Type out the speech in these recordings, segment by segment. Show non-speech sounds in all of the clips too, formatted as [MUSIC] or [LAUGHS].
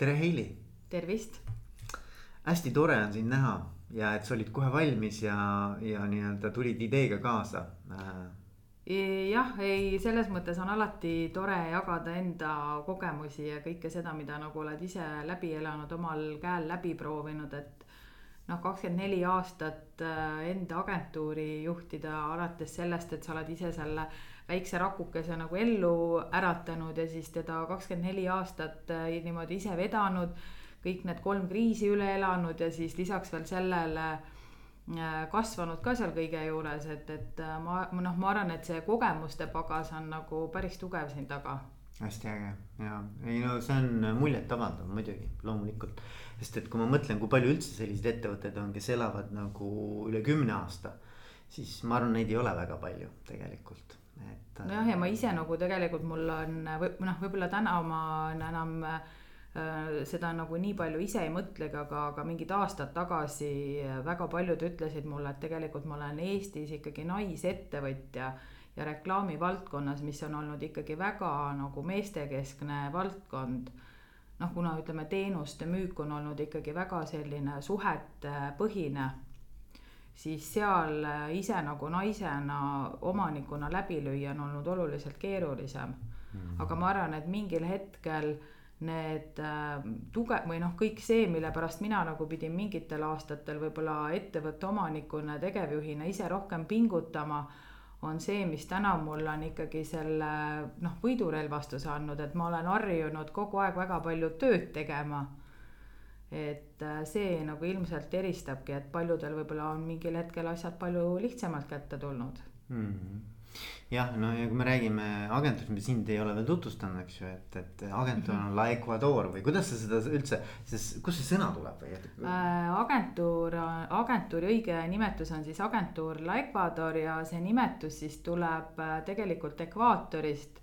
tere, Heili. tervist. hästi tore on sind näha ja et sa olid kohe valmis ja, ja nii-öelda tulid ideega kaasa. jah, ei, selles mõttes on alati tore jagada enda kogemusi ja kõike seda, mida nagu oled ise läbi elanud, omal käel läbi proovinud, et noh, kakskümmend neli aastat äh, enda agentuuri juhtida, alates sellest, et sa oled ise selle väikse rakukese nagu ellu äratanud ja siis teda kakskümmend neli aastat äh, niimoodi ise vedanud. kõik need kolm kriisi üle elanud ja siis lisaks veel sellele äh, kasvanud ka seal kõige juures, et, et ma noh, ma arvan, et see kogemuste pagas on nagu päris tugev siin taga hästi äge ja ei no see on muljetavaldav muidugi loomulikult. sest et kui ma mõtlen, kui palju üldse selliseid ettevõtteid on, kes elavad nagu üle kümne aasta. siis ma arvan, neid ei ole väga palju tegelikult, et. nojah, ja ma ise nagu tegelikult mul on või noh, võib-olla täna ma enam äh, seda nagu nii palju ise ei mõtlegi, aga, aga mingid aastad tagasi väga paljud ütlesid mulle, et tegelikult ma olen Eestis ikkagi naisettevõtja ja reklaamivaldkonnas, mis on olnud ikkagi väga nagu meestekeskne valdkond. noh, kuna ütleme, teenuste müük on olnud ikkagi väga selline suhetepõhine, siis seal ise nagu naisena, omanikuna läbi lüüa on olnud oluliselt keerulisem mm. -hmm. aga ma arvan, et mingil hetkel need äh, tuge- või noh, kõik see, mille pärast mina nagu pidin mingitel aastatel võib-olla ettevõtte omanikuna, tegevjuhina ise rohkem pingutama on see, mis täna mulle on ikkagi selle noh, võidurelvastuse andnud, et ma olen harjunud kogu aeg väga palju tööd tegema. Et äh, see nagu ilmselt eristabki, et paljudel võib-olla on mingil hetkel asjad palju lihtsamalt kätte tulnud mm. -hmm jah, no ja kui me räägime agentuurist, me sind ei ole veel tutvustanud, eks ju, et, et agentuur on La Ecuador või kuidas sa seda üldse, siis kust see sõna tuleb või äh,? agentuur, agentuuri õige nimetus on siis agentuur La Ecuador ja see nimetus siis tuleb äh, tegelikult ekvaatorist.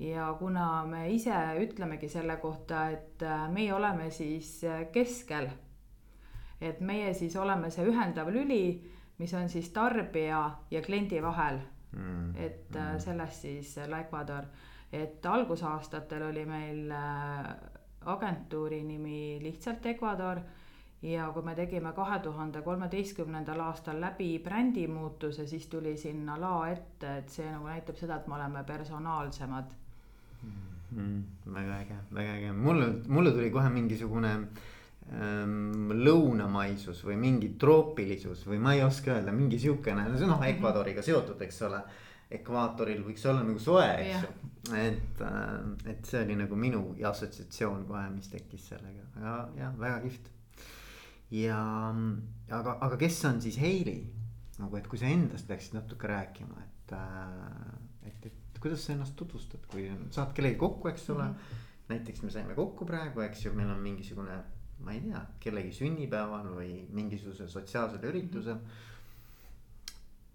Ja kuna me ise ütlemegi selle kohta, et äh, meie oleme siis äh, keskel. et meie siis oleme see ühendav lüli, mis on siis tarbija ja kliendi vahel mm.. et äh, mm. sellest siis La Ecuador, et algusaastatel oli meil agentuuri nimi lihtsalt Ecuador ja kui me tegime kahe tuhande kolmeteistkümnendal aastal läbi brändimuutuse, siis tuli sinna la ette, et see nagu näitab seda, et me oleme personaalsemad mm,. väga äge, väga äge, mulle, mulle tuli kohe mingisugune ähm, lõunamaisus või mingi troopilisus või ma ei oska öelda, mingi siukene, see on noh mhm. Ecuadoriga seotud, eks ole. ekvaatoril võiks olla nagu soe, eks ju, et, äh, et see oli nagu minu assotsiatsioon kohe, mis tekkis sellega, aga jah, väga kihvt. ja aga, aga kes on siis Heili nagu, et kui sa endast peaksid natuke rääkima, et, äh, et, et kuidas sa ennast tutvustad, kui saad kellegi kokku, eks ole mm. -hmm. näiteks me saime kokku praegu, eks ju, meil on mingisugune ma ei tea, kellegi sünnipäeval või mingisugusel sotsiaalsel üritusel.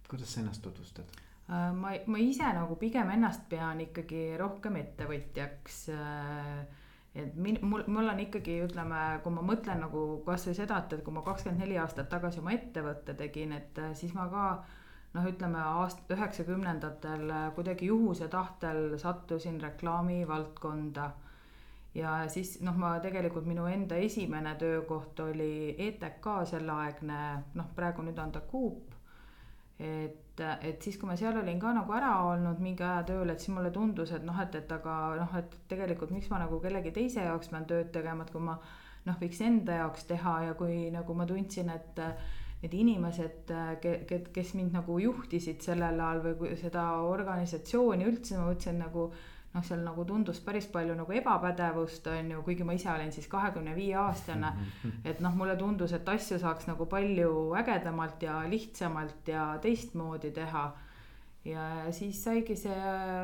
kuidas sa ennast tutvustad? Äh, ma, ma ise nagu pigem ennast pean ikkagi rohkem ettevõtjaks. Äh, et min-, mul, mul on ikkagi, ütleme, kui ma mõtlen nagu kasvõi seda, et, et kui ma kakskümmend neli aastat tagasi oma ettevõtte tegin, et äh, siis ma ka noh, ütleme aast-, üheksakümnendatel kuidagi juhuse tahtel sattusin reklaamivaldkonda ja siis noh, ma tegelikult minu enda esimene töökoht oli ETK selleaegne, noh, praegu nüüd on ta Coop. et, et siis, kui ma seal olin ka nagu ära olnud mingi aja tööl, et siis mulle tundus, et noh, et, et aga noh, et tegelikult miks ma nagu kellegi teise jaoks pean tööd tegema, et kui ma noh, võiks enda jaoks teha ja kui nagu ma tundsin, et need inimesed, kes mind nagu juhtisid sellel ajal või seda organisatsiooni üldse, ma mõtlesin nagu noh, seal nagu tundus päris palju nagu ebapädevust, on ju, kuigi ma ise olin siis kahekümne viie aastane. Mhm. et noh, mulle tundus, et asju saaks nagu palju ägedamalt ja lihtsamalt ja teistmoodi teha. ja siis saigi see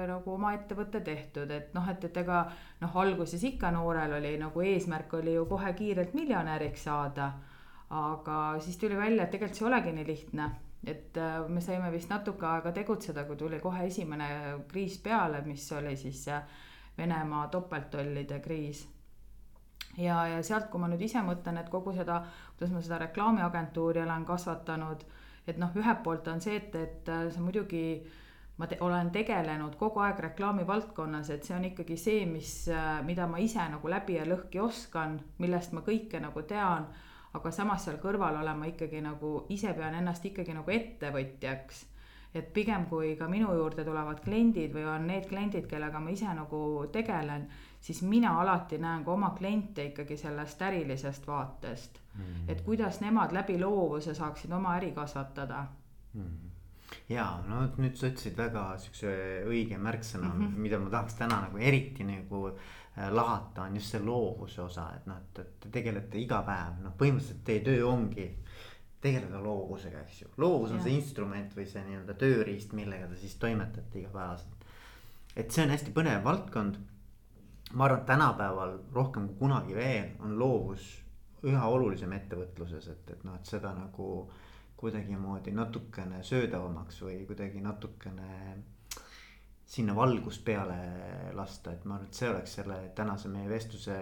nagu oma ettevõte tehtud, et noh, et, et ega noh, alguses ikka noorel oli nagu eesmärk oli ju kohe kiirelt miljonäriks saada. Aga siis tuli välja, et tegelikult see ei olegi nii lihtne et äh, me saime vist natuke aega tegutseda, kui tuli kohe esimene kriis peale, mis oli siis Venemaa topelttollide kriis. ja, ja sealt, kui ma nüüd ise mõtlen, et kogu seda, kuidas ma seda reklaamiagentuuri olen kasvatanud, et noh, ühelt poolt on see, et, et see muidugi ma te olen tegelenud kogu aeg reklaamivaldkonnas, et see on ikkagi see, mis, mida ma ise nagu läbi ja lõhki oskan, millest ma kõike nagu tean. Aga samas seal kõrval olen ma ikkagi nagu ise pean ennast ikkagi nagu ettevõtjaks. et pigem kui ka minu juurde tulevad kliendid või on need kliendid, kellega ma ise nagu tegelen, siis mina alati näen ka oma kliente ikkagi sellest ärilisest vaatest mm. -hmm. et kuidas nemad läbi loovuse saaksid oma äri kasvatada mm. -hmm ja no nüüd sa ütlesid väga siukse õige märksõna mm, -hmm. mida ma tahaks täna nagu eriti nagu äh, lahata, on just see loovuse osa, et noh, et, et te tegelete iga päev, noh, põhimõtteliselt teie töö ongi tegeleda loovusega, eks ju. loovus on ja. see instrument või see nii-öelda tööriist, millega te siis toimetate igapäevaselt. et see on hästi põnev valdkond. ma arvan, et tänapäeval rohkem kui kunagi veel on loovus üha olulisem ettevõtluses, et, et noh, et seda nagu äh, kuidagimoodi natukene söödavamaks või kuidagi natukene sinna valgust peale lasta, et ma arvan, et see oleks selle tänase meie vestluse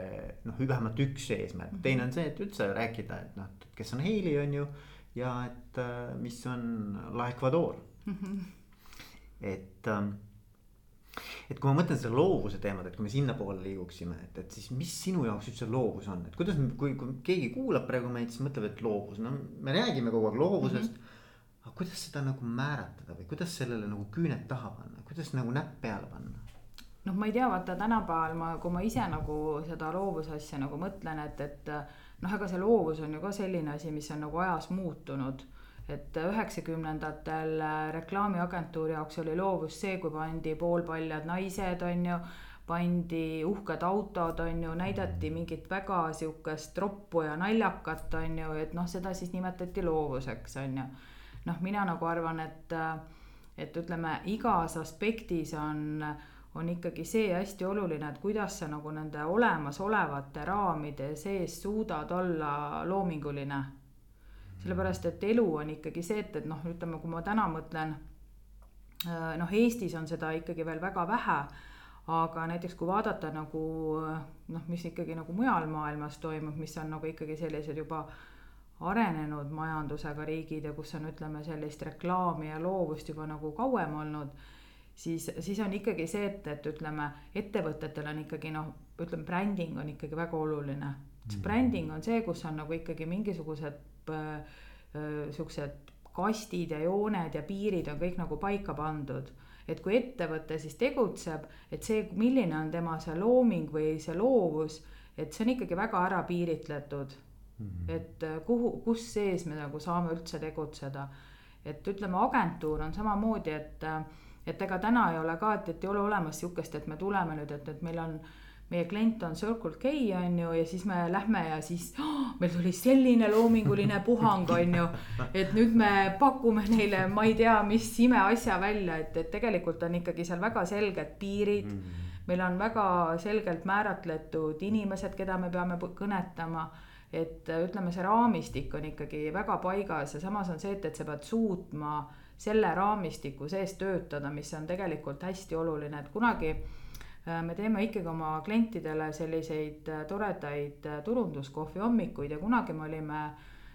noh, vähemalt üks eesmärk, mhm. teine on see, et üldse rääkida, et noh, kes on Heili, on ju. ja et äh, mis on La Ecuador mm. -hmm. et ähm, et kui ma mõtlen seda loovuse teemat, et kui me sinnapoole liiguksime, et, et siis mis sinu jaoks üldse loovus on, et kuidas, kui, kui keegi kuulab praegu meid, siis mõtleb, et loovus, no me räägime kogu aeg loovusest mm. -hmm. Aga kuidas seda nagu määratleda või kuidas sellele nagu küüned taha panna, kuidas nagu näpp peale panna? noh, ma ei tea, vaata tänapäeval ma, kui ma ise nagu seda loovuse asja nagu mõtlen, et, et noh, ega see loovus on ju ka selline asi, mis on nagu ajas muutunud et üheksakümnendatel äh, reklaamiagentuuri jaoks oli loovus see, kui pandi poolpaljad naised, on ju pandi uhked autod, on ju, näidati mingit väga sihukest roppu ja naljakat, on ju, et noh, seda siis nimetati loovuseks, on ju. Noh, mina nagu arvan, et, äh, et ütleme, igas aspektis on, on ikkagi see hästi oluline, et kuidas sa nagu nende olemasolevate raamide sees suudad olla loominguline sellepärast, et elu on ikkagi see, et, et noh, ütleme, kui ma täna mõtlen. Äh, noh, Eestis on seda ikkagi veel väga vähe. aga näiteks kui vaadata nagu noh, mis ikkagi nagu mujal maailmas toimub, mis on nagu ikkagi sellised juba arenenud majandusega riigid ja kus on, ütleme, sellist reklaami ja loovust juba nagu kauem olnud siis, siis on ikkagi see, et, et ütleme, ettevõtetel on ikkagi noh, ütleme, bränding on ikkagi väga oluline. see mm. bränding on see, kus on nagu ikkagi mingisugused Äh, äh, siuksed kastid ja jooned ja piirid on kõik nagu paika pandud. et kui ettevõte siis tegutseb, et see, milline on tema see looming või see loovus, et see on ikkagi väga ära piiritletud. -hmm. et äh, kuhu, kus sees me nagu saame üldse tegutseda. et ütleme, agentuur on samamoodi, et, et ega täna ei ole ka, et, et ei ole olemas sihukest, et me tuleme nüüd, et, et meil on meie klient on Circle K on ju ja siis me lähme ja siis oh, meil tuli selline loominguline puhang on ju. et nüüd me pakume neile, ma ei tea, mis imeasja välja, et, et tegelikult on ikkagi seal väga selged piirid mm. -hmm. meil on väga selgelt määratletud inimesed, keda me peame kõnetama et ütleme, see raamistik on ikkagi väga paigas ja samas on see, et, et sa pead suutma selle raamistiku sees töötada, mis on tegelikult hästi oluline, et kunagi Äh, me teeme ikkagi oma klientidele selliseid äh, toredaid äh, turunduskohvi hommikuid ja kunagi me olime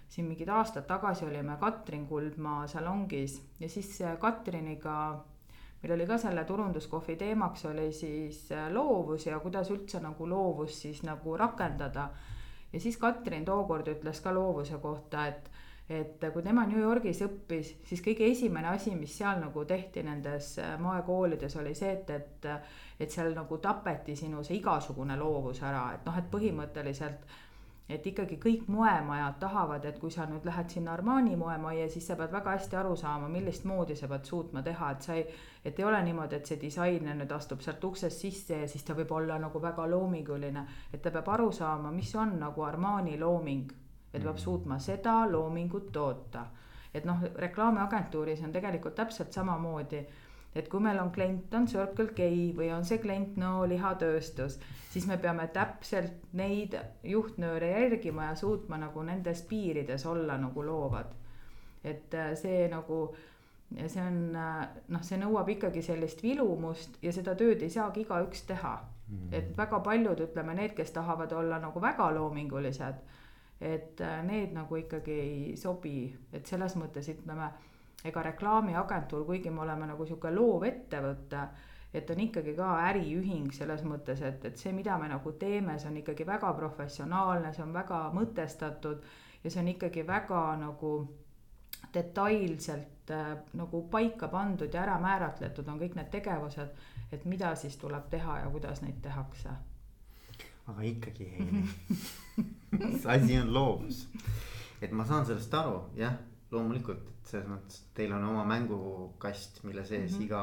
siin mingid aastad tagasi olime Katrin Kuldmaa salongis ja siis Katriniga meil oli ka selle turunduskohvi teemaks oli siis loovus ja kuidas üldse nagu loovust siis nagu rakendada. Ja siis Katrin tookord ütles ka loovuse kohta, et et kui tema New Yorgis õppis, siis kõige esimene asi, mis seal nagu tehti nendes äh, moekoolides oli see, et, et. et seal nagu tapeti sinu see igasugune loovus ära, et noh, et põhimõtteliselt. Et ikkagi kõik moemajad tahavad, et kui sa nüüd lähed sinna Armani moemajja, siis sa pead väga hästi aru saama, millist moodi sa pead suutma teha, et sa ei. et ei ole niimoodi, et see disainer nüüd astub sealt uksest sisse ja siis ta võib olla nagu väga loominguline, et ta peab aru saama, mis on nagu Armani looming et peab suutma seda loomingut toota. et noh, reklaamiagentuuris on tegelikult täpselt samamoodi et kui meil on klient on Circle K või on see klient no lihatööstus, siis me peame täpselt neid juhtnööre järgima ja suutma nagu nendes piirides olla nagu loovad. et äh, see nagu, see on äh, noh, see nõuab ikkagi sellist vilumust ja seda tööd ei saagi igaüks teha mm. et väga paljud, ütleme need, kes tahavad olla nagu väga loomingulised et äh, need nagu ikkagi ei sobi, et selles mõttes ütleme, ega reklaamiagentuur, kuigi me oleme nagu sihuke loov ettevõte et on ikkagi ka äriühing selles mõttes, et, et see, mida me nagu teeme, see on ikkagi väga professionaalne, see on väga mõtestatud ja see on ikkagi väga nagu detailselt äh, nagu paika pandud ja ära määratletud on kõik need tegevused, et mida siis tuleb teha ja kuidas neid tehakse. aga ikkagi Heili [LAUGHS] see asi on loovus. et ma saan sellest aru, jah, loomulikult, et selles mõttes teil on oma mängukast, mille sees mm -hmm. iga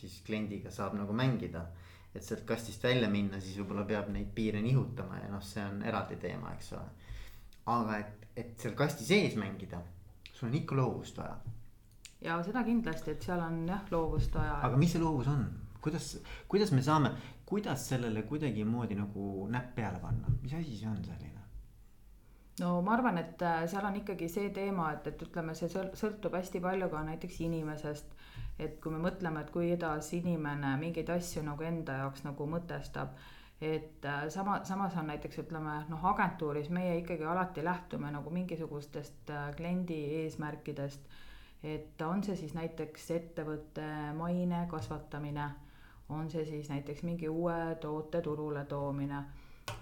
siis kliendiga saab nagu mängida. et sealt kastist välja minna, siis võib-olla peab neid piire nihutama ja noh, see on eraldi teema, eks ole. aga et, et seal kasti sees mängida, sul on ikka loovust vaja. ja seda kindlasti, et seal on jah, loovust vaja. aga mis see loovus on, kuidas, kuidas me saame, kuidas sellele kuidagimoodi nagu näpp peale panna, mis asi see on selline? No ma arvan, et äh, seal on ikkagi see teema, et, et ütleme, see sõltub hästi palju ka näiteks inimesest et kui me mõtleme, et kuidas inimene mingeid asju nagu enda jaoks nagu mõtestab, et äh, sama, samas on näiteks ütleme noh, agentuuris meie ikkagi alati lähtume nagu mingisugustest äh, kliendi eesmärkidest. et on see siis näiteks ettevõtte maine kasvatamine, on see siis näiteks mingi uue toote turule toomine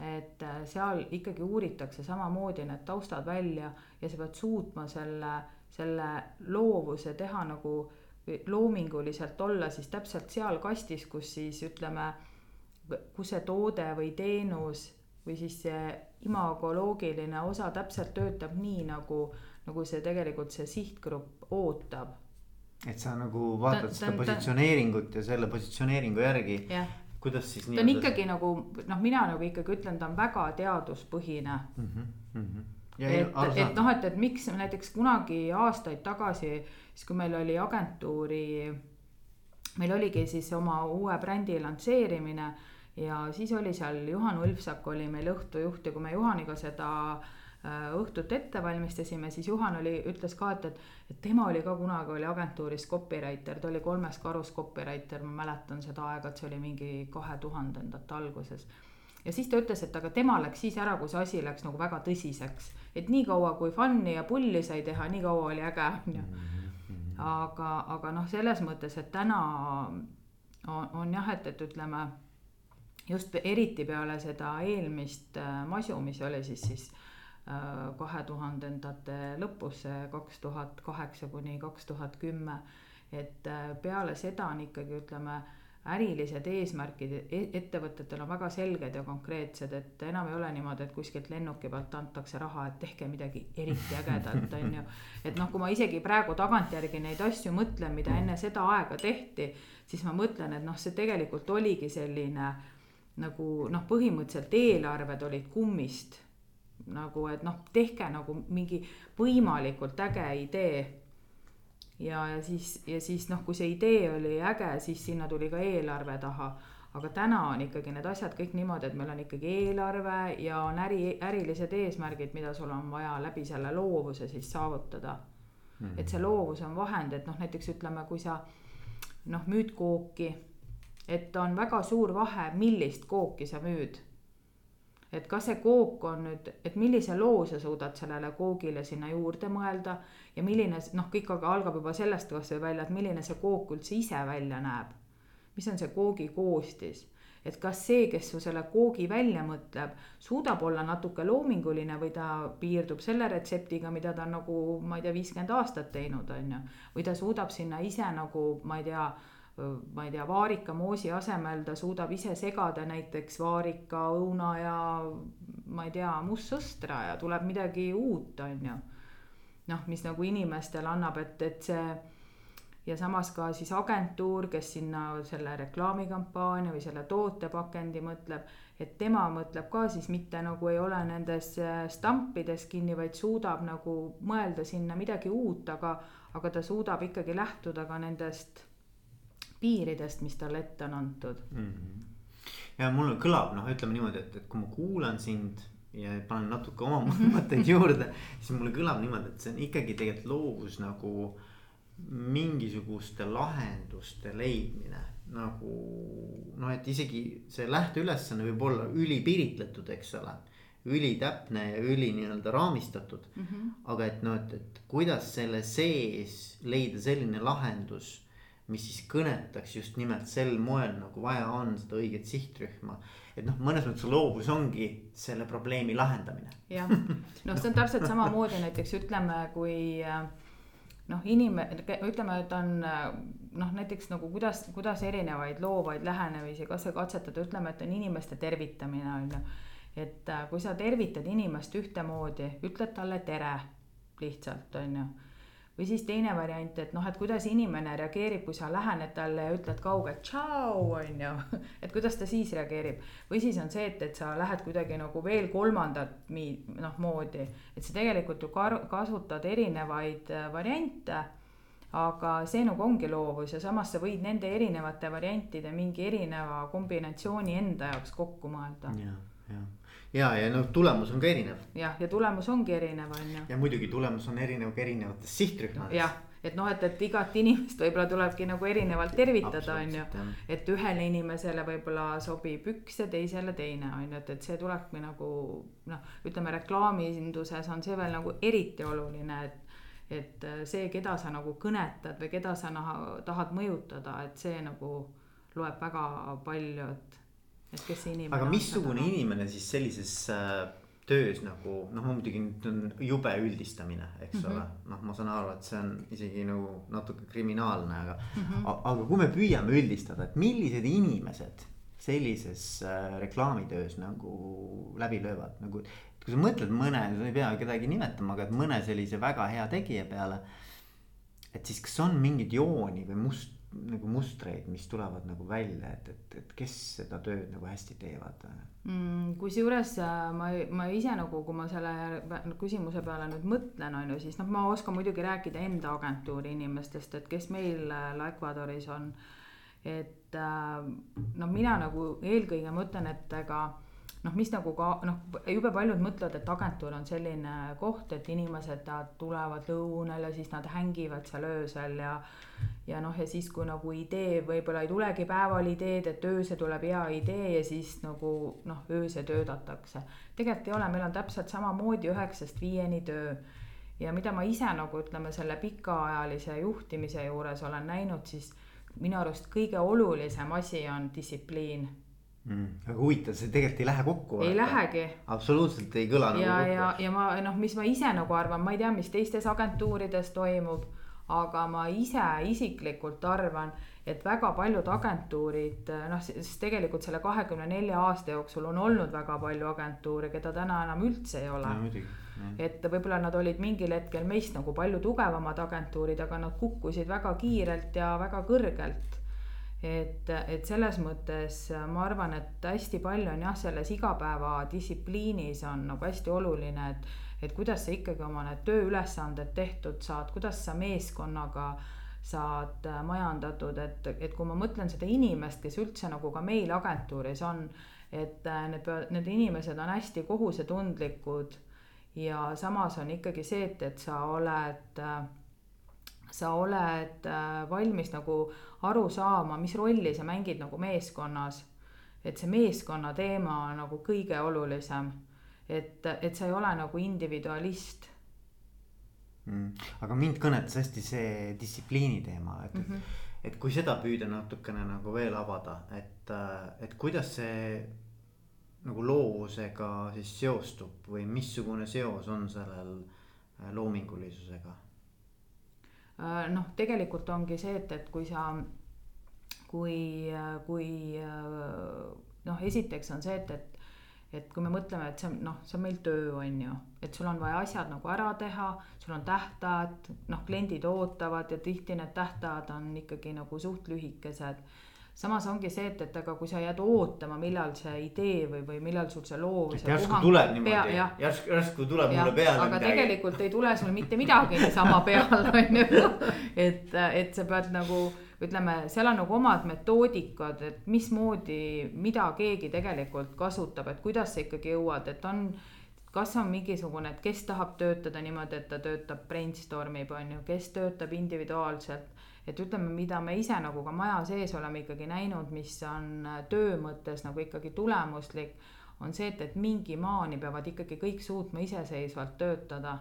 et äh, seal ikkagi uuritakse samamoodi need taustad välja ja sa pead suutma selle, selle loovuse teha nagu loominguliselt olla siis täpselt seal kastis, kus siis ütleme, kus see toode või teenus või siis see imagoloogiline osa täpselt töötab nii, nagu, nagu see tegelikult see sihtgrupp ootab. et sa nagu vaatad ta, seda ta, positsioneeringut ja selle positsioneeringu järgi yeah. Kuidas siis. ta on ikkagi nagu noh, mina nagu ikkagi ütlen, ta on väga teaduspõhine mm. -hmm, mm -hmm Ja et, et noh, et, et miks näiteks kunagi aastaid tagasi, siis kui meil oli agentuuri, meil oligi siis oma uue brändi lansseerimine ja siis oli seal Juhan Ulfsak oli meil õhtujuht ja kui me Juhaniga seda äh, õhtut ette valmistasime, siis Juhan oli, ütles ka, et, et, et tema oli ka kunagi oli agentuuris copywriter, ta oli kolmes karus copywriter, ma mäletan seda aega, et see oli mingi kahe tuhandendate alguses ja siis ta ütles, et aga tema läks siis ära, kui see asi läks nagu väga tõsiseks. et niikaua, kui fun'i ja pulli sai teha, nii kaua oli äge, on ju. Mhm. aga, aga noh, selles mõttes, et täna on, on jah, et, et ütleme just eriti peale seda eelmist äh, masu, mis oli siis, siis äh, kahe tuhandendate lõpus, kaks tuhat kaheksa kuni kaks tuhat kümme. et äh, peale seda on ikkagi, ütleme ärilised eesmärgid e-, ettevõtetel on väga selged ja konkreetsed, et enam ei ole niimoodi, et kuskilt lennuki pealt antakse raha, et tehke midagi eriti ägedat, on ju. et noh, kui ma isegi praegu tagantjärgi neid asju mõtlen, mida enne seda aega tehti, siis ma mõtlen, et noh, see tegelikult oligi selline nagu noh, põhimõtteliselt eelarved olid kummist. Nagu, et noh, tehke nagu mingi võimalikult äge idee ja, ja siis, ja siis noh, kui see idee oli äge, siis sinna tuli ka eelarve taha. aga täna on ikkagi need asjad kõik niimoodi, et meil on ikkagi eelarve ja on äri, ärilised eesmärgid, mida sul on vaja läbi selle loovuse siis saavutada mm. -hmm. et see loovus on vahend, et noh, näiteks ütleme, kui sa noh, müüd kooki, et on väga suur vahe, millist kooki sa müüd et kas see kook on nüüd, et millise loo sa suudad sellele koogile sinna juurde mõelda ja milline noh, kõik aga algab juba sellest kasvõi välja, et milline see kook üldse ise välja näeb. mis on see koogi koostis, et kas see, kes su selle koogi välja mõtleb, suudab olla natuke loominguline või ta piirdub selle retseptiga, mida ta on nagu ma ei tea, viiskümmend aastat teinud, on ju. või ta suudab sinna ise nagu ma ei tea ma ei tea, vaarikamoosi asemel ta suudab ise segada näiteks vaarika, õuna ja ma ei tea, mustsõstra ja tuleb midagi uut, on ju. noh, mis nagu inimestele annab, et, et see ja samas ka siis agentuur, kes sinna selle reklaamikampaania või selle tootepakendi mõtleb, et tema mõtleb ka siis mitte nagu ei ole nendes stampides kinni, vaid suudab nagu mõelda sinna midagi uut, aga, aga ta suudab ikkagi lähtuda ka nendest piiridest, mis talle ette on antud mm. -hmm. ja mul kõlab noh, ütleme niimoodi, et, et kui ma kuulan sind ja panen natuke oma [LAUGHS] mõtteid juurde, siis mulle kõlab niimoodi, et see on ikkagi tegelikult loovus nagu mingisuguste lahenduste leidmine nagu noh, et isegi see lähteülesanne võib olla ülipiiritletud, eks ole. ülitäpne ja üli nii-öelda raamistatud mm. -hmm. aga et noh, et, et kuidas selle sees leida selline lahendus, mis siis kõnetaks just nimelt sel moel nagu vaja on seda õiget sihtrühma. et noh, mõnes mõttes loovus ongi selle probleemi lahendamine. jah, noh, see on täpselt samamoodi näiteks ütleme, kui äh, noh, inimene, ütleme, et on noh, näiteks nagu kuidas, kuidas erinevaid loovaid lähenemisi, katsetada, ütleme, et on inimeste tervitamine on ju. et äh, kui sa tervitad inimest ühtemoodi, ütled talle tere lihtsalt on ju või siis teine variant, et noh, et kuidas inimene reageerib, kui sa lähened talle ja ütled kaugelt tšau, on ju. [LAUGHS] et kuidas ta siis reageerib või siis on see, et, et sa lähed kuidagi nagu veel kolmandat mi-, noh moodi, et sa tegelikult ju kar-, kasutad erinevaid äh, variante aga see nagu ongi loovus ja samas sa võid nende erinevate variantide mingi erineva kombinatsiooni enda jaoks kokku mõelda. ja, ja ja, ja noh, tulemus on ka erinev. jah, ja tulemus ongi erinev, on ju. ja muidugi tulemus on erinev ka erinevates sihtrühmades. jah, et noh, et, et igat inimest võib-olla tulebki nagu erinevalt tervitada, on ju. et ühele inimesele võib-olla sobib üks ja teisele teine, on ju, et, et see tulebki nagu noh, ütleme reklaaminduses on see veel nagu eriti oluline, et et see, keda sa nagu kõnetad või keda sa naha, tahad mõjutada, et see nagu loeb väga palju, et et kes see inimene aga missugune on, inimene siis sellises äh, töös nagu noh, muidugi nüüd on jube üldistamine, eks mm -hmm. ole, noh, ma saan aru, et see on isegi nagu natuke kriminaalne, aga mm. -hmm. aga kui me püüame üldistada, et millised inimesed sellises äh, reklaamitöös nagu läbi löövad, nagu. kui sa mõtled mõne, sa ei pea kedagi nimetama, aga et mõne sellise väga hea tegija peale. et siis, kas on mingeid jooni või must nagu mustreid, mis tulevad nagu välja, et, et, et kes seda tööd nagu hästi teevad mm,? kusjuures äh, ma, ma ise nagu, kui ma selle küsimuse peale nüüd mõtlen, on ju, siis noh, ma oskan muidugi rääkida enda agentuuri inimestest, et kes meil äh, Ecuadoris on. et äh, noh, mina nagu eelkõige mõtlen, et ega noh, mis nagu ka noh, jube paljud mõtlevad, et agentuur on selline koht, et inimesed tulevad lõunal ja siis nad hängivad seal öösel ja. ja noh, ja siis, kui nagu idee võib-olla ei tulegi päeval ideed, et öösel tuleb hea idee ja siis nagu noh, öösel töötatakse. tegelikult ei ole, meil on täpselt samamoodi üheksast viieni töö ja mida ma ise nagu ütleme, selle pikaajalise juhtimise juures olen näinud, siis minu arust kõige olulisem asi on distsipliin mm,. aga huvitav, see tegelikult ei lähe kokku. ei lähegi. absoluutselt ei kõla nagu ja, kokku. ja, ja ma noh, mis ma ise nagu arvan, ma ei tea, mis teistes agentuurides toimub. aga ma ise isiklikult arvan, et väga paljud agentuurid noh, sest tegelikult selle kahekümne nelja aasta jooksul on olnud väga palju agentuure, keda täna enam üldse ei ole. et võib-olla nad olid mingil hetkel meist nagu palju tugevamad agentuurid, aga nad kukkusid väga kiirelt ja väga kõrgelt et, et selles mõttes ma arvan, et hästi palju on jah, selles igapäevadistsipliinis on nagu hästi oluline, et, et kuidas sa ikkagi oma need tööülesanded tehtud saad, kuidas sa meeskonnaga saad majandatud, et, et kui ma mõtlen seda inimest, kes üldse nagu ka meil agentuuris on, et need, need inimesed on hästi kohusetundlikud ja samas on ikkagi see, et, et sa oled äh, sa oled äh, valmis nagu aru saama, mis rolli sa mängid nagu meeskonnas. et see meeskonna teema on nagu kõige olulisem. et, et sa ei ole nagu individualist mm,. aga mind kõnetas hästi see distsipliini teema, et mm, -hmm. et kui seda püüda natukene nagu veel avada, et, et kuidas see nagu loovusega siis seostub või missugune seos on sellel loomingulisusega Äh, noh, tegelikult ongi see, et, et kui sa, kui, kui äh, noh, esiteks on see, et, et et kui me mõtleme, et see on noh, see on meil töö, on ju, et sul on vaja asjad nagu ära teha, sul on tähtajad, noh, kliendid ootavad ja tihti need tähtajad on ikkagi nagu suht lühikesed samas ongi see, et, et aga kui sa jääd ootama, millal see idee või, või millal sul see loovuse. järsku tuleb niimoodi, järsku, järsku tuleb ja, mulle peale. aga midagi. tegelikult ei tule sul mitte midagi niisama peale, [LAUGHS] on ju. et, et sa pead nagu ütleme, seal on nagu omad metoodikad, et mismoodi, mida keegi tegelikult kasutab, et kuidas sa ikkagi jõuad, et on kas on mingisugune, et kes tahab töötada niimoodi, et ta töötab brainstorm ib, on ju, kes töötab individuaalselt et ütleme, mida me ise nagu ka maja sees oleme ikkagi näinud, mis on äh, töö mõttes nagu ikkagi tulemuslik, on see, et, et mingi maani peavad ikkagi kõik suutma iseseisvalt töötada.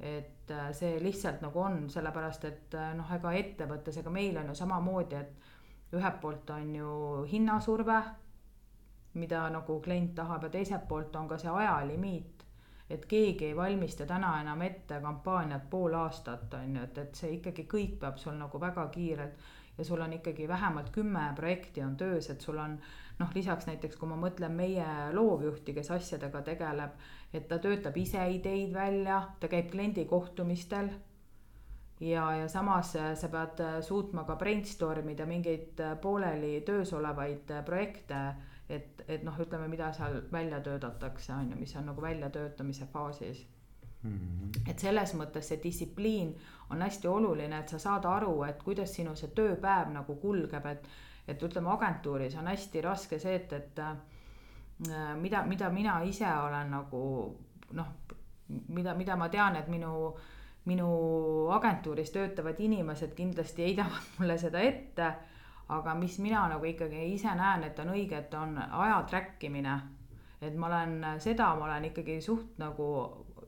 et äh, see lihtsalt nagu on, sellepärast et äh, noh, ega ettevõttes, ega meil on ju samamoodi, et ühelt poolt on ju hinnasurve, mida nagu klient tahab ja teiselt poolt on ka see ajalimiit et keegi ei valmista täna enam ette kampaaniat pool aastat, on ju, et, et see ikkagi kõik peab sul nagu väga kiirelt ja sul on ikkagi vähemalt kümme projekti on töös, et sul on noh, lisaks näiteks kui ma mõtlen meie loovjuhti, kes asjadega tegeleb, et ta töötab ise ideid välja, ta käib kliendi kohtumistel ja, ja samas sa pead suutma ka brainstorm ida mingeid pooleli töös olevaid projekte et, et noh, ütleme, mida seal välja töötatakse, on ju, mis on nagu väljatöötamise faasis mm. -hmm. et selles mõttes see distsipliin on hästi oluline, et sa saad aru, et kuidas sinu see tööpäev nagu kulgeb, et, et ütleme, agentuuris on hästi raske see, et, et äh, mida, mida mina ise olen nagu noh, mida, mida ma tean, et minu minu agentuuris töötavad inimesed kindlasti heidavad [LAUGHS] mulle seda ette aga mis mina nagu ikkagi ise näen, et on õige, et on aja track imine. et ma olen seda, ma olen ikkagi suht nagu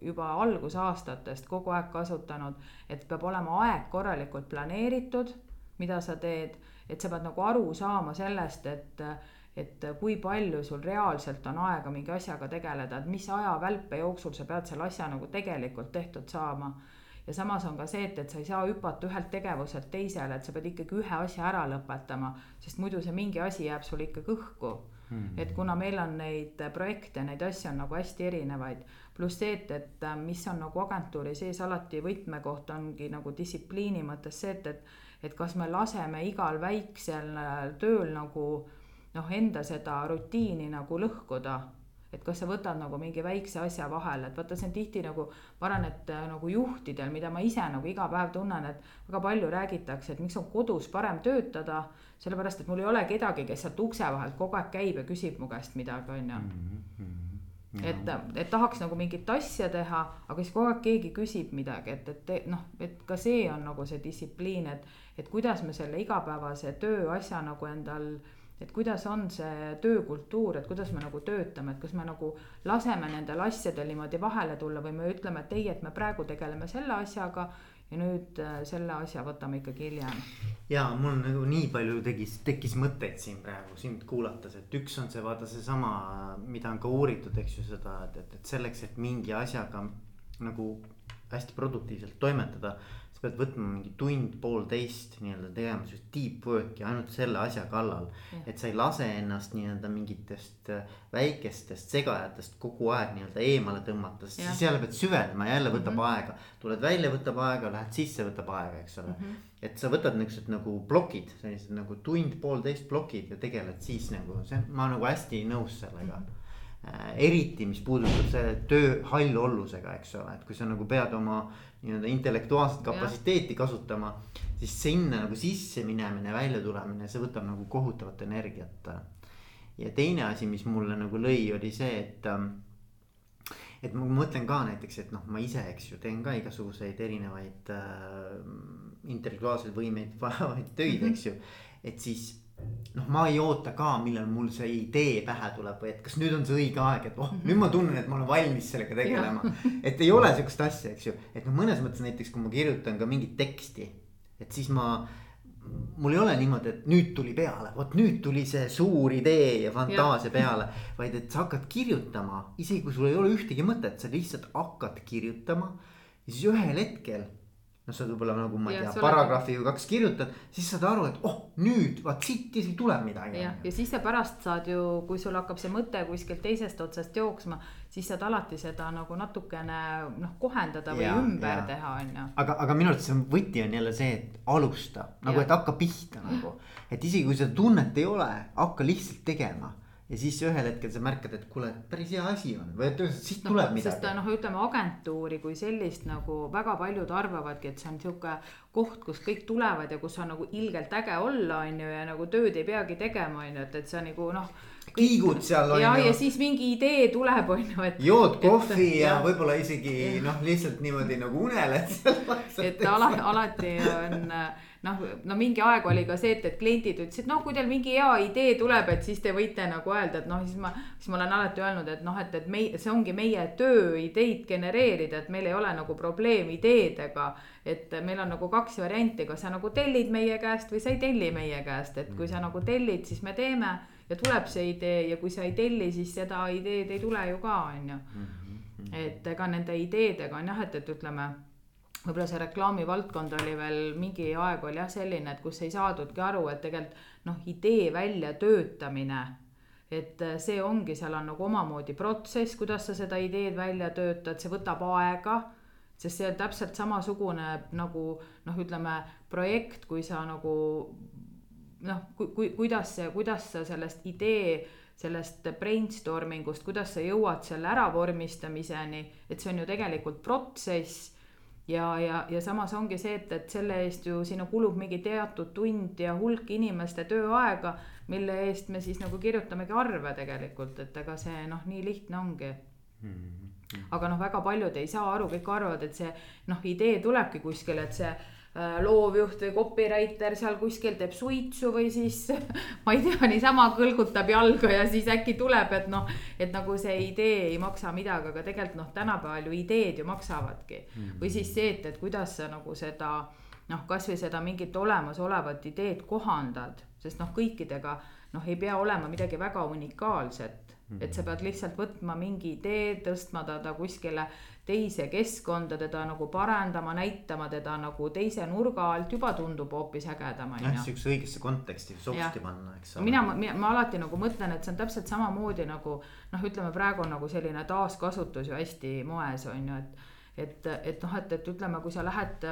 juba algusaastatest kogu aeg kasutanud, et peab olema aeg korralikult planeeritud, mida sa teed, et sa pead nagu aru saama sellest, et et kui palju sul reaalselt on aega mingi asjaga tegeleda, et mis ajavälpe jooksul sa pead selle asja nagu tegelikult tehtud saama ja samas on ka see, et, et sa ei saa hüpata ühelt tegevuselt teisele, et sa pead ikkagi ühe asja ära lõpetama, sest muidu see mingi asi jääb sul ikkagi õhku. Mm.. et kuna meil on neid projekte, neid asju on nagu hästi erinevaid, pluss see, et, et äh, mis on nagu agentuuri sees alati võtmekoht ongi nagu distsipliini mõttes see, et, et et kas me laseme igal väiksel äh, tööl nagu noh, enda seda rutiini nagu lõhkuda et kas sa võtad nagu mingi väikse asja vahele, et vaata, see on tihti nagu, ma arvan, et äh, nagu juhtidel, mida ma ise nagu iga päev tunnen, et väga palju räägitakse, et miks on kodus parem töötada, sellepärast et mul ei ole kedagi, kes sealt ukse vahelt kogu aeg käib ja küsib mu käest midagi, on ju. Mhm, et, et tahaks nagu mingit asja teha, aga siis kogu aeg keegi küsib midagi, et, et noh, et ka see on nagu see distsipliin, et, et kuidas me selle igapäevase tööasja nagu endal et kuidas on see töökultuur, et kuidas me nagu töötame, et kas me nagu laseme nendel asjadel niimoodi vahele tulla või me ütleme, et ei, et me praegu tegeleme selle asjaga ja nüüd äh, selle asja võtame ikkagi hiljem. ja mul nagu nii palju tegis, tekkis mõtteid siin praegu sind kuulates, et üks on see vaata seesama, mida on ka uuritud, eks ju seda, et, et, et selleks, et mingi asjaga nagu hästi produktiivselt toimetada pead võtma mingi tund-poolteist nii-öelda tegema sihukest deep work'i ainult selle asja kallal. et sa ei lase ennast nii-öelda mingitest äh, väikestest segajatest kogu aeg nii-öelda eemale tõmmata, sest siis jälle pead süvenema, jälle võtab mm -hmm. aega. tuled välja, võtab aega, lähed sisse, võtab aega, eks ole mm. -hmm. et sa võtad niuksed nagu plokid, sellised nagu tund-poolteist plokid ja tegeled siis nagu see, ma nagu hästi nõus sellega mm. -hmm eriti, mis puudutab selle töö hallollusega, eks ole, et kui sa nagu pead oma nii-öelda intellektuaalset kapatsiteeti kasutama. siis sinna nagu sisse minemine, välja tulemine, see võtab nagu kohutavat energiat. ja teine asi, mis mulle nagu lõi, oli see, et. et ma mõtlen ka näiteks, et noh, ma ise, eks ju, teen ka igasuguseid erinevaid äh, intellektuaalseid võimeid [LAUGHS] vajavaid töid mm, -hmm. eks ju. et siis noh, ma ei oota ka, millal mul see idee pähe tuleb või et kas nüüd on see õige aeg, et oh -hmm. nüüd ma tunnen, et ma olen valmis sellega tegelema. [LAUGHS] et ei ole sihukest asja, eks ju, et noh, mõnes mõttes näiteks, kui ma kirjutan ka mingit teksti, et siis ma mul ei ole niimoodi, et nüüd tuli peale, vot nüüd tuli see suur idee ja fantaasia ja. peale. vaid et sa hakkad kirjutama, isegi kui sul ei ole ühtegi mõtet, sa lihtsalt hakkad kirjutama. ja siis ühel hetkel noh, sa võib-olla nagu ma ei tea, paragrahvi või kaks kirjutad, siis saad aru, et oh nüüd vaat siit isegi tuleb midagi. jah, ja siis sa pärast saad ju, kui sul hakkab see mõte kuskilt teisest otsast jooksma, siis saad alati seda nagu natukene noh, kohendada või ja, ümber ja. teha, on ju. aga, aga minu arvates see võti on jälle see, et alusta nagu, et hakka pihta nagu, et isegi kui seda tunnet ei ole, hakka lihtsalt tegema ja siis ühel hetkel sa märkad, et kuule, päris hea asi on või et siit no, tuleb midagi. sest noh, ütleme agentuuri kui sellist nagu väga paljud arvavadki, et see on sihuke koht, kus kõik tulevad ja kus on nagu ilgelt äge olla, on ju, ja nagu tööd ei peagi tegema, on ju, et, et on nagu noh kiigud seal on ja, ju. ja siis mingi idee tuleb, on ju, et. jood kohvi et, ja, ja võib-olla isegi noh, lihtsalt niimoodi nagu uneled seal. et ala, alati on noh, no mingi aeg oli ka see, et, et kliendid ütlesid, noh, kui teil mingi hea idee tuleb, et siis te võite nagu öelda, et noh, siis ma, siis ma olen alati öelnud, et noh, et, et meie, see ongi meie töö ideid genereerida, et meil ei ole nagu probleem ideedega. et meil on nagu kaks varianti, kas sa nagu tellid meie käest või sa ei telli meie käest, et kui sa nagu tellid, siis me teeme ja tuleb see idee ja kui sa ei telli, siis seda ideed ei tule ju ka, on ju. Mhm. et ega nende ideedega on jah, et, et ütleme võib-olla see reklaamivaldkond oli veel mingi aeg oli jah selline, et kus ei saadudki aru, et tegelikult noh, idee väljatöötamine. et see ongi, seal on nagu omamoodi protsess, kuidas sa seda ideed välja töötad, see võtab aega. sest see on täpselt samasugune nagu noh, ütleme projekt, kui sa nagu noh, kui, kui, kuidas see, kuidas sa sellest idee sellest brainstorming ust, kuidas sa jõuad selle äravormistamiseni, et see on ju tegelikult protsess ja, ja, ja samas ongi see, et, et selle eest ju sinna kulub mingi teatud tund ja hulk inimeste tööaega, mille eest me siis nagu kirjutamegi arve tegelikult, et ega see noh, nii lihtne ongi mm. -hmm. aga noh, väga paljud ei saa aru, kõik arvavad, et see noh, idee tulebki kuskil, et see loovjuht või copywriter seal kuskil teeb suitsu või siis [LAUGHS] ma ei tea, niisama kõlgutab jalga ja siis äkki tuleb, et noh, et nagu see idee ei maksa midagi, aga tegelikult noh, tänapäeval ju ideed ju maksavadki mm. -hmm. või siis see, et, et kuidas sa nagu seda noh, kasvõi seda mingit olemasolevat ideed kohandad, sest noh, kõikidega noh, ei pea olema midagi väga unikaalset et sa pead lihtsalt võtma mingi idee, tõstma ta, ta kuskile teise keskkonda, teda nagu parandama, näitama teda nagu teise nurga alt, juba tundub hoopis ägedam, on ju. jah, sihukese õigesse konteksti sobisti panna, eks ole. mina, ma alati nagu mõtlen, et see on täpselt samamoodi nagu noh, ütleme praegu on nagu selline taaskasutus ju hästi moes, on ju, et et, et noh, et, et ütleme, kui sa lähed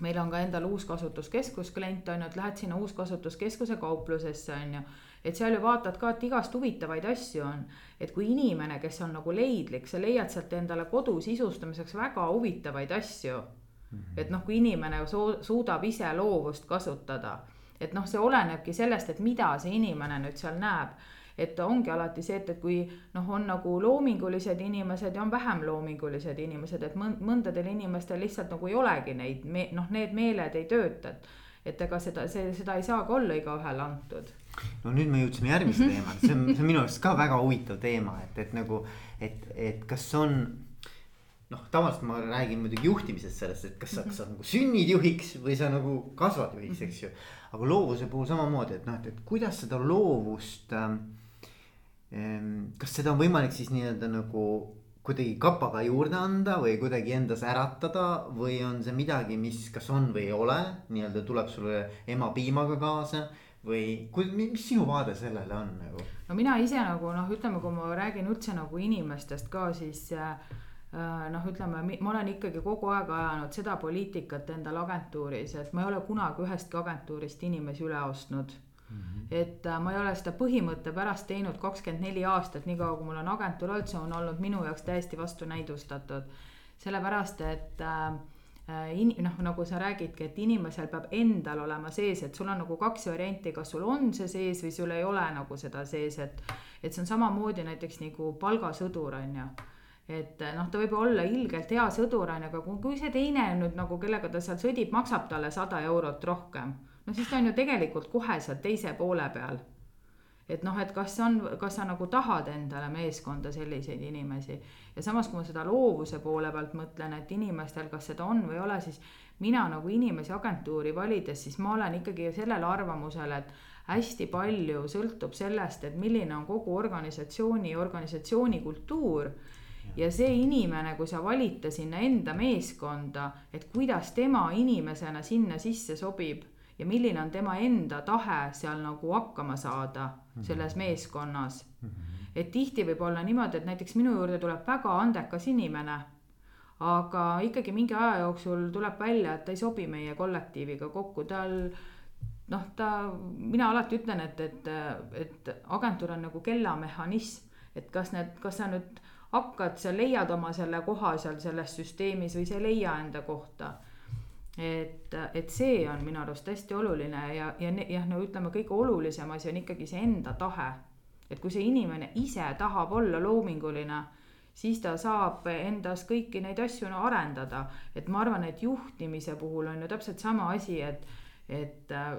meil on ka endal uuskasutuskeskus klient on ju, et lähed sinna uuskasutuskeskuse kauplusesse on ju et seal ju vaatad ka, et igast huvitavaid asju on. et kui inimene, kes on nagu leidlik, sa leiad sealt endale kodu sisustamiseks väga huvitavaid asju mm. -hmm. et noh, kui inimene su suudab ise loovust kasutada, et noh, see olenebki sellest, et mida see inimene nüüd seal näeb et ongi alati see, et, et kui noh, on nagu loomingulised inimesed ja on vähem loomingulised inimesed, et mõndadel inimestel lihtsalt nagu ei olegi neid me-, noh, need meeled ei tööta, et et ega seda, see, seda ei saa ka olla igaühele antud no nüüd me jõudsime järgmise teemani, see on, see on minu arust ka väga huvitav teema, et, et nagu, et, et kas on. noh, tavaliselt ma räägin muidugi juhtimisest sellest, et kas sa, kas sa nagu sünnid juhiks või sa nagu kasvad juhiks, eks ju. aga loovuse puhul samamoodi, et noh, et, et kuidas seda loovust ähm,. kas seda on võimalik siis nii-öelda nagu kuidagi kapaga juurde anda või kuidagi endas äratada või on see midagi, mis kas on või ei ole, nii-öelda tuleb sulle ema piimaga kaasa või kui, mis sinu vaade sellele on nagu? no mina ise nagu noh, ütleme, kui ma räägin üldse nagu inimestest ka, siis äh, noh, ütleme, ma olen ikkagi kogu aeg ajanud seda poliitikat endal agentuuris, et ma ei ole kunagi ühestki agentuurist inimesi üle ostnud Mm -hmm. et äh, ma ei ole seda põhimõtte pärast teinud kakskümmend neli aastat, niikaua kui mul on agentuur olnud, see on olnud minu jaoks täiesti vastunäidustatud. sellepärast, et Äh, in-, noh, nagu sa räägidki, et inimesel peab endal olema sees, et sul on nagu kaks varianti, kas sul on see sees või sul ei ole nagu seda sees, et. et see on samamoodi näiteks nagu palgasõdur on ju. et noh, ta võib olla ilgelt hea sõdur on ju, aga kui, kui see teine nüüd nagu, kellega ta seal sõdib, maksab talle sada eurot rohkem. no siis ta on ju tegelikult kohe seal teise poole peal et noh, et kas on, kas sa nagu tahad endale meeskonda selliseid inimesi. Ja samas, kui ma seda loovuse poole pealt mõtlen, et inimestel, kas seda on või ei ole, siis mina nagu inimesi agentuuri valides, siis ma olen ikkagi sellel arvamusel, et hästi palju sõltub sellest, et milline on kogu organisatsiooni, organisatsiooni kultuur. Ja see inimene, kui sa valid ta sinna enda meeskonda, et kuidas tema inimesena sinna sisse sobib ja milline on tema enda tahe seal nagu hakkama saada mhm. selles meeskonnas mm. -hmm. et tihti võib olla niimoodi, et näiteks minu juurde tuleb väga andekas inimene, aga ikkagi mingi aja jooksul tuleb välja, et ta ei sobi meie kollektiiviga kokku, tal noh, ta, mina alati ütlen, et, et, et agentuur on nagu kellamehhanism, et kas need, kas sa nüüd hakkad, sa leiad oma selle koha seal selles süsteemis või sa ei leia enda kohta et, et see on minu arust hästi oluline ja, ja jah, no ütleme, kõige olulisem asi on ikkagi see enda tahe. et kui see inimene ise tahab olla loominguline, siis ta saab endas kõiki neid asju no arendada. et ma arvan, et juhtimise puhul on ju täpselt sama asi, et, et äh,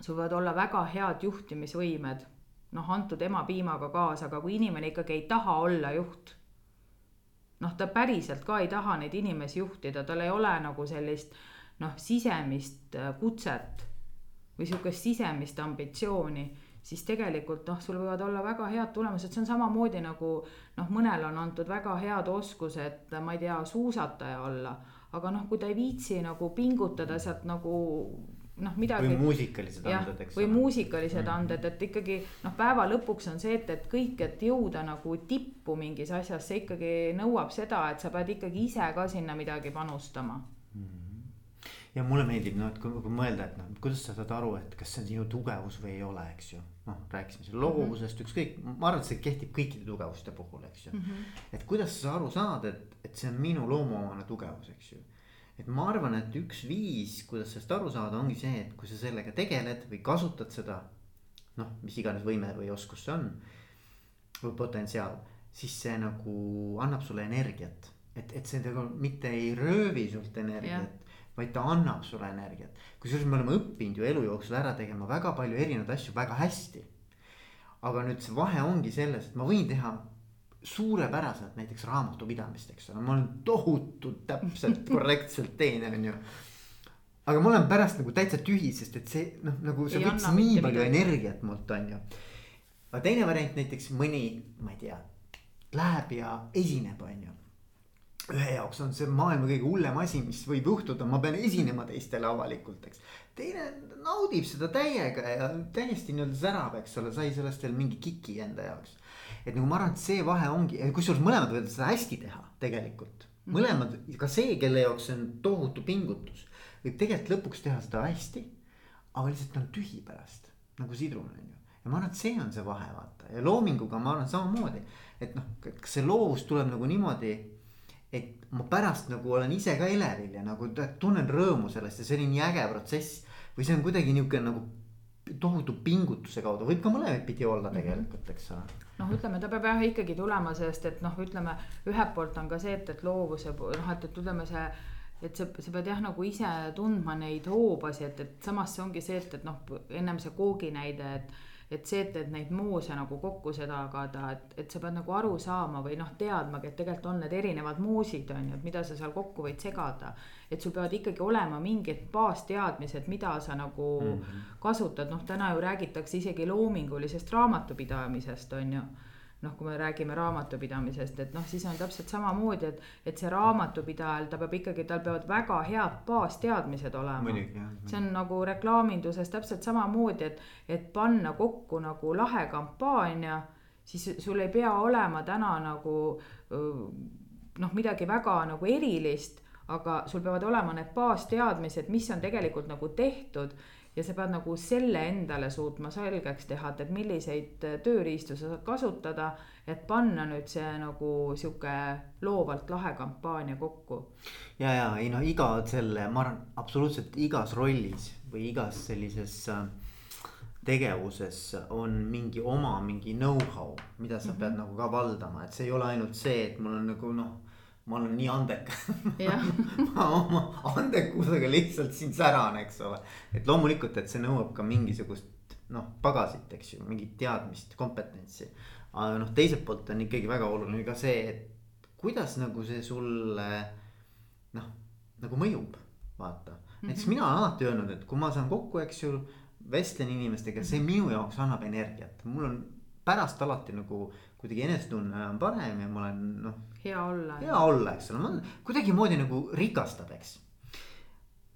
sul võivad olla väga head juhtimisvõimed, noh, antud emapiimaga kaasa, aga kui inimene ikkagi ei taha olla juht, noh, ta päriselt ka ei taha neid inimesi juhtida, tal ei ole nagu sellist noh, sisemist äh, kutset või sihukest sisemist ambitsiooni siis tegelikult noh, sul võivad olla väga head tulemused, see on samamoodi nagu noh, mõnel on antud väga head oskused, ma ei tea, suusataja olla, aga noh, kui ta ei viitsi nagu pingutada sealt nagu noh, midagi. või muusikalised anded, eks või muusikalised mm. anded, et ikkagi noh, päeva lõpuks on see, et, et kõik, et jõuda nagu tippu mingis asjas, see ikkagi nõuab seda, et sa pead ikkagi ise ka sinna midagi panustama mm ja mulle meeldib noh, et kui, kui mõelda, et noh, kuidas sa saad aru, et kas see on sinu tugevus või ei ole, eks ju. noh, rääkisime siin loovusest mm -hmm. ükskõik, ma arvan, et see kehtib kõikide tugevuste puhul, eks ju mm. -hmm. et kuidas sa aru saad, et, et see on minu loomuomane tugevus, eks ju. Et ma arvan, et üks viis, kuidas sellest aru saada, ongi see, et kui sa sellega tegeled või kasutad seda. noh, mis iganes võime või oskus see on. või potentsiaal, siis see nagu annab sulle energiat et, et see tegelikult mitte ei röövi sult energiat, vaid ta annab sulle energiat. kusjuures me oleme õppinud ju elu jooksul ära tegema väga palju erinevaid asju väga hästi. aga nüüd see vahe ongi selles, et ma võin teha suurepäraselt näiteks raamatupidamist, eks ole, ma olen tohutult täpselt [LAUGHS] korrektselt teen, on ju. aga ma olen pärast nagu täitsa tühi, sest et see noh, nagu see võttis nii palju energiat mult, on ju. aga teine variant näiteks mõni, ma ei tea, läheb ja esineb, on ju ühe jaoks on see maailma kõige hullem asi, mis võib juhtuda, ma pean esinema teistele avalikult, eks. teine naudib seda täiega ja täiesti nii-öelda särab, eks ole, sai sellest veel mingi kiki enda jaoks. Et nagu ma arvan, et see vahe ongi, kusjuures mõlemad võivad seda hästi teha tegelikult. Mhm. mõlemad, ka see, kelle jaoks see on tohutu pingutus, võib tegelikult lõpuks teha seda hästi. aga lihtsalt on tühi pärast, nagu sidrun on ju. ja ma arvan, et see on see vahe, vaata ja loominguga ma arvan samamoodi, et noh, kas see loovus tuleb nagu niimoodi et ma pärast nagu olen ise ka elevil ja nagu tunnen rõõmu sellest ja see oli nii äge protsess. või see on kuidagi nihuke nagu tohutu pingutuse kaudu, võib ka mõlemat pidi olla mhm. tegelikult, eks ole. Noh, ütleme, ta peab jah ikkagi tulema sellest, et noh, ütleme ühelt poolt on ka see, et, et loovuse noh, et, et ütleme see et sa, sa pead jah, nagu ise tundma neid hoobasid, et, et samas see ongi see, et, et noh, ennem see koogi näide, et et see, et, et neid moose nagu kokku sedagada, et, et sa pead nagu aru saama või noh, teadmagi, et tegelikult on need erinevad moosid, on ju, et mida sa seal kokku võid segada. et sul peavad ikkagi olema mingid baasteadmised, mida sa nagu mm -hmm. kasutad, noh, täna ju räägitakse isegi loomingulisest raamatupidamisest, on ju noh, kui me räägime raamatupidamisest, et noh, siis on täpselt samamoodi, et, et see raamatupidajal, ta peab ikkagi, tal peavad väga head baasteadmised olema. see on nagu reklaaminduses täpselt samamoodi, et, et panna kokku nagu lahe kampaania, siis sul ei pea olema täna nagu noh, midagi väga nagu erilist, aga sul peavad olema need baasteadmised, mis on tegelikult nagu tehtud ja sa pead nagu selle endale suutma selgeks teha, et, et milliseid tööriistu sa saad kasutada, et panna nüüd see nagu sihuke loovalt lahe kampaania kokku. ja, ja ei noh, iga selle, ma arvan, absoluutselt igas rollis või igas sellises äh, tegevuses on mingi oma mingi know-how, mida sa mm -hmm. pead nagu ka valdama, et see ei ole ainult see, et mul on nagu noh ma olen nii andekas [LAUGHS] ma oma andekusega lihtsalt siin säran, eks ole. et loomulikult, et see nõuab ka mingisugust noh, pagasit, eks ju, mingit teadmist, kompetentsi. aga noh, teiselt poolt on ikkagi väga oluline ka see, et kuidas nagu see sulle noh, nagu mõjub, vaata. näiteks mm -hmm. mina olen alati öelnud, et kui ma saan kokku, eks ju, vestlen inimestega, see minu jaoks annab energiat, mul on pärast alati nagu kuidagi enesetunne on parem ja ma olen noh. hea olla. hea olla, eks ole, kuidagimoodi nagu rikastab, eks.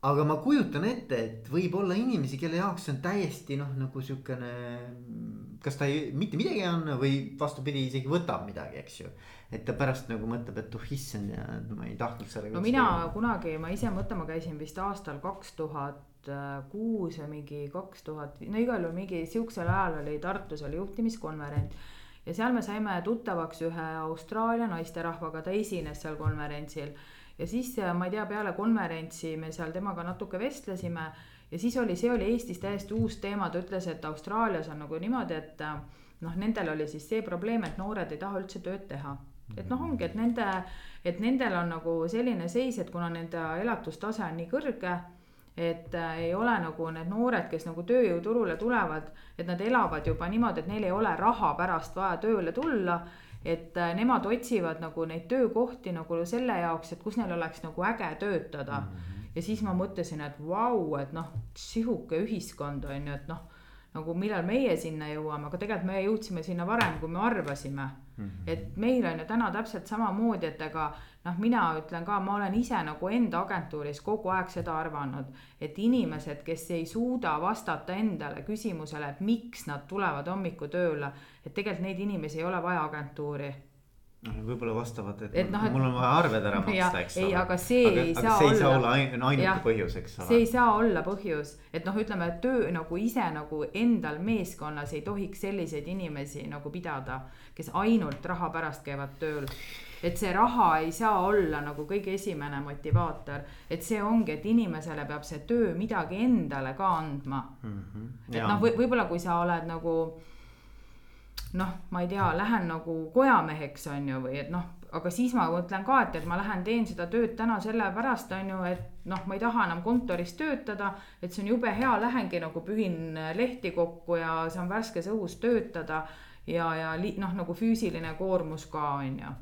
aga ma kujutan ette, et võib olla inimesi, kelle jaoks see on täiesti noh, nagu siukene. kas ta ei, mitte midagi ei anna või vastupidi, isegi võtab midagi, eks ju. et ta pärast nagu mõtleb, et oh issand ja ma ei tahtnud sellega. no mina teha. kunagi, ma ise mõtlema käisin vist aastal kaks tuhat kuus ja mingi kaks tuhat, no igal juhul mingi sihukesel ajal oli Tartus oli juhtimiskonverents ja seal me saime tuttavaks ühe Austraalia naisterahvaga, ta esines seal konverentsil. ja siis ma ei tea, peale konverentsi me seal temaga natuke vestlesime ja siis oli, see oli Eestis täiesti uus teema, ta ütles, et Austraalias on nagu niimoodi, et noh, nendel oli siis see probleem, et noored ei taha üldse tööd teha. et noh, ongi, et nende, et nendel on nagu selline seis, et kuna nende elatustase on nii kõrge et äh, ei ole nagu need noored, kes nagu tööjõuturule tulevad, et nad elavad juba niimoodi, et neil ei ole raha pärast vaja tööle tulla. et äh, nemad otsivad nagu neid töökohti nagu selle jaoks, et kus neil oleks nagu äge töötada mm. -hmm. ja siis ma mõtlesin, et vau, et noh, sihuke ühiskond on ju, et noh nagu millal meie sinna jõuame, aga tegelikult me jõudsime sinna varem, kui me arvasime mm. -hmm. et meil on ju täna täpselt samamoodi, et ega noh, mina ütlen ka, ma olen ise nagu enda agentuuris kogu aeg seda arvanud, et inimesed, kes ei suuda vastata endale küsimusele, et miks nad tulevad hommikul tööle, et tegelikult neid inimesi ei ole vaja agentuuri võib-olla vastavad, et, et noh, et mul on vaja arved ära maksta, eks ole. ei, aga see aga, ei aga saa see olla. ei saa olla ainuke põhjus, eks ole. see ei saa olla põhjus, et noh, ütleme, töö nagu ise nagu endal meeskonnas ei tohiks selliseid inimesi nagu pidada, kes ainult raha pärast käivad tööl et see raha ei saa olla nagu kõige esimene motivaator, et see ongi, et inimesele peab see töö midagi endale ka andma mm. -hmm. et noh, võib-olla kui sa oled nagu noh, ma ei tea, lähen nagu kojameheks, on ju, või et noh, aga siis ma mõtlen ka, et, et ma lähen teen seda tööd täna sellepärast, on ju, et noh, ma ei taha enam kontoris töötada, et see on jube hea, lähengi nagu pühin lehti kokku ja saan värskes õhus töötada ja, ja noh, nagu füüsiline koormus ka, on ju.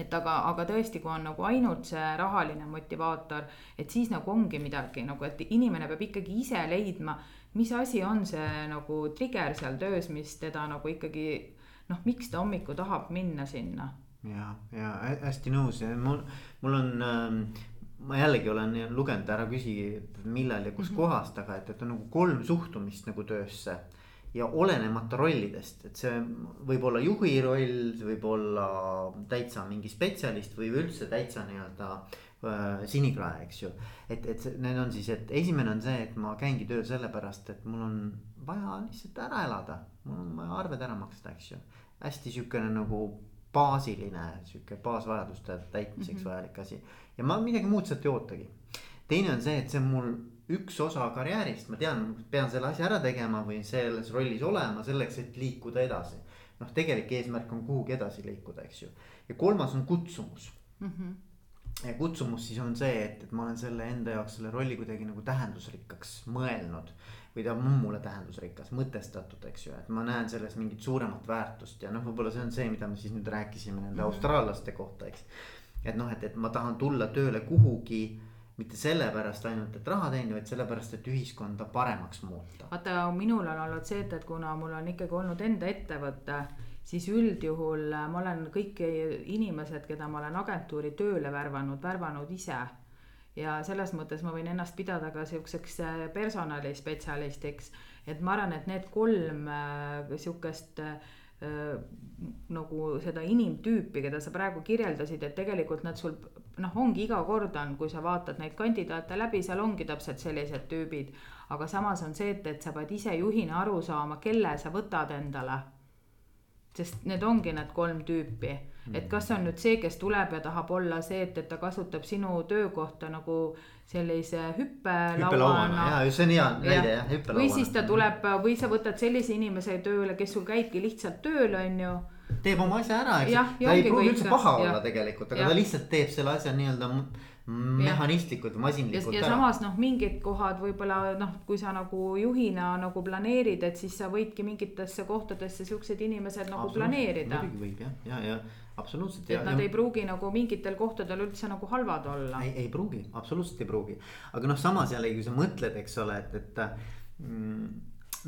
et aga, aga tõesti, kui on nagu ainult see rahaline motivaator, et siis nagu ongi midagi nagu, et inimene peab ikkagi ise leidma mis asi on see nagu trigger seal töös, mis teda nagu ikkagi noh, miks ta hommikul tahab minna sinna? ja, ja hästi nõus mul, mul on ähm, ma jällegi olen lugenud, ära küsi millal ja kus mm -hmm. aga et, et on nagu kolm suhtumist nagu töösse. ja olenemata rollidest, et see võib olla juhi roll, võib olla täitsa mingi spetsialist või üldse täitsa nii-öelda sinikrae, eks ju. et, et need on siis, et esimene on see, et ma käingi tööl sellepärast, et mul on vaja lihtsalt ära elada. mul on vaja arved ära maksta, eks ju. hästi sihukene nagu baasiline sihuke baasvajaduste täitmiseks mm -hmm. vajalik asi. ja ma midagi muud sealt ei ootagi. teine on see, et see on mul üks osa karjäärist, ma tean, pean selle asja ära tegema või selles rollis olema selleks, et liikuda edasi. noh, tegelik eesmärk on kuhugi edasi liikuda, eks ju. ja kolmas on kutsumus mm. -hmm kutsumus siis on see, et, et ma olen selle enda jaoks selle rolli kuidagi nagu tähendusrikkaks mõelnud. või ta on mulle tähendusrikas, mõtestatud, eks ju, et ma näen selles mingit suuremat väärtust ja noh, võib-olla see on see, mida me siis nüüd rääkisime nende mm -hmm. austraallaste kohta, eks. et noh, et, et ma tahan tulla tööle kuhugi mitte sellepärast ainult, et raha teenida, vaid sellepärast, et ühiskonda paremaks muuta. vaata, minul on olnud see, et, et kuna mul on ikkagi olnud enda ettevõte siis üldjuhul äh, ma olen kõik inimesed, keda ma olen agentuuri tööle värvanud, värvanud ise. ja selles mõttes ma võin ennast pidada ka sihukeseks äh, personalispetsialistiks, et ma arvan, et need kolm äh, sihukest nagu seda inimtüüpi, keda sa praegu kirjeldasid, et tegelikult nad sul noh, ongi iga kord on, kui sa vaatad neid kandidaate läbi, seal ongi täpselt sellised tüübid. aga samas on see, et, et sa pead ise juhina aru saama, kelle sa võtad endale sest need ongi need kolm tüüpi, et kas on nüüd see, kes tuleb ja tahab olla see, et, et ta kasutab sinu töökohta nagu sellise hüppelauana. ja, just see on hea näide jah, hüppelauana. või siis ta tuleb või sa võtad sellise inimese tööle, kes sul käibki lihtsalt tööl, on ju teeb oma asja ära, eks. ta ei pruugi üldse paha ja. olla tegelikult, aga ja. ta lihtsalt teeb selle asja nii-öelda mehhanistlikult, masinlikult ja, ja samas noh, mingid kohad võib-olla noh, kui sa nagu juhina nagu planeerid, et siis sa võidki mingitesse kohtadesse siuksed inimesed nagu planeerida. muidugi võib jah, ja, ja absoluutselt. et nad ja, ei pruugi nagu mingitel kohtadel üldse nagu halvad olla. ei, ei pruugi, absoluutselt ei pruugi, aga noh, samas jällegi, kui sa mõtled, eks ole, et, et mm,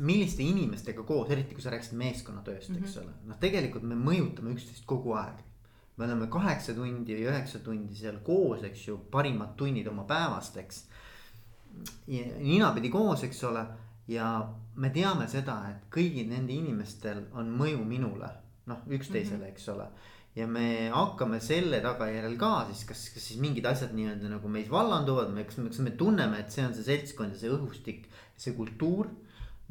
milliste inimestega koos, eriti kui sa rääkisid meeskonnatööst mm, -hmm. eks ole, noh, tegelikult me mõjutame üksteist kogu aeg me oleme kaheksa tundi või üheksa tundi seal koos, eks ju, parimad tunnid oma päevast, eks. ninapidi koos, eks ole, ja me teame seda, et kõigil nende inimestel on mõju minule, noh, üksteisele mm, -hmm. eks ole. ja me hakkame selle tagajärjel ka siis, kas, kas siis mingid asjad nii-öelda nagu meis vallanduvad, kas, kas me tunneme, et see on see seltskond ja see õhustik, see kultuur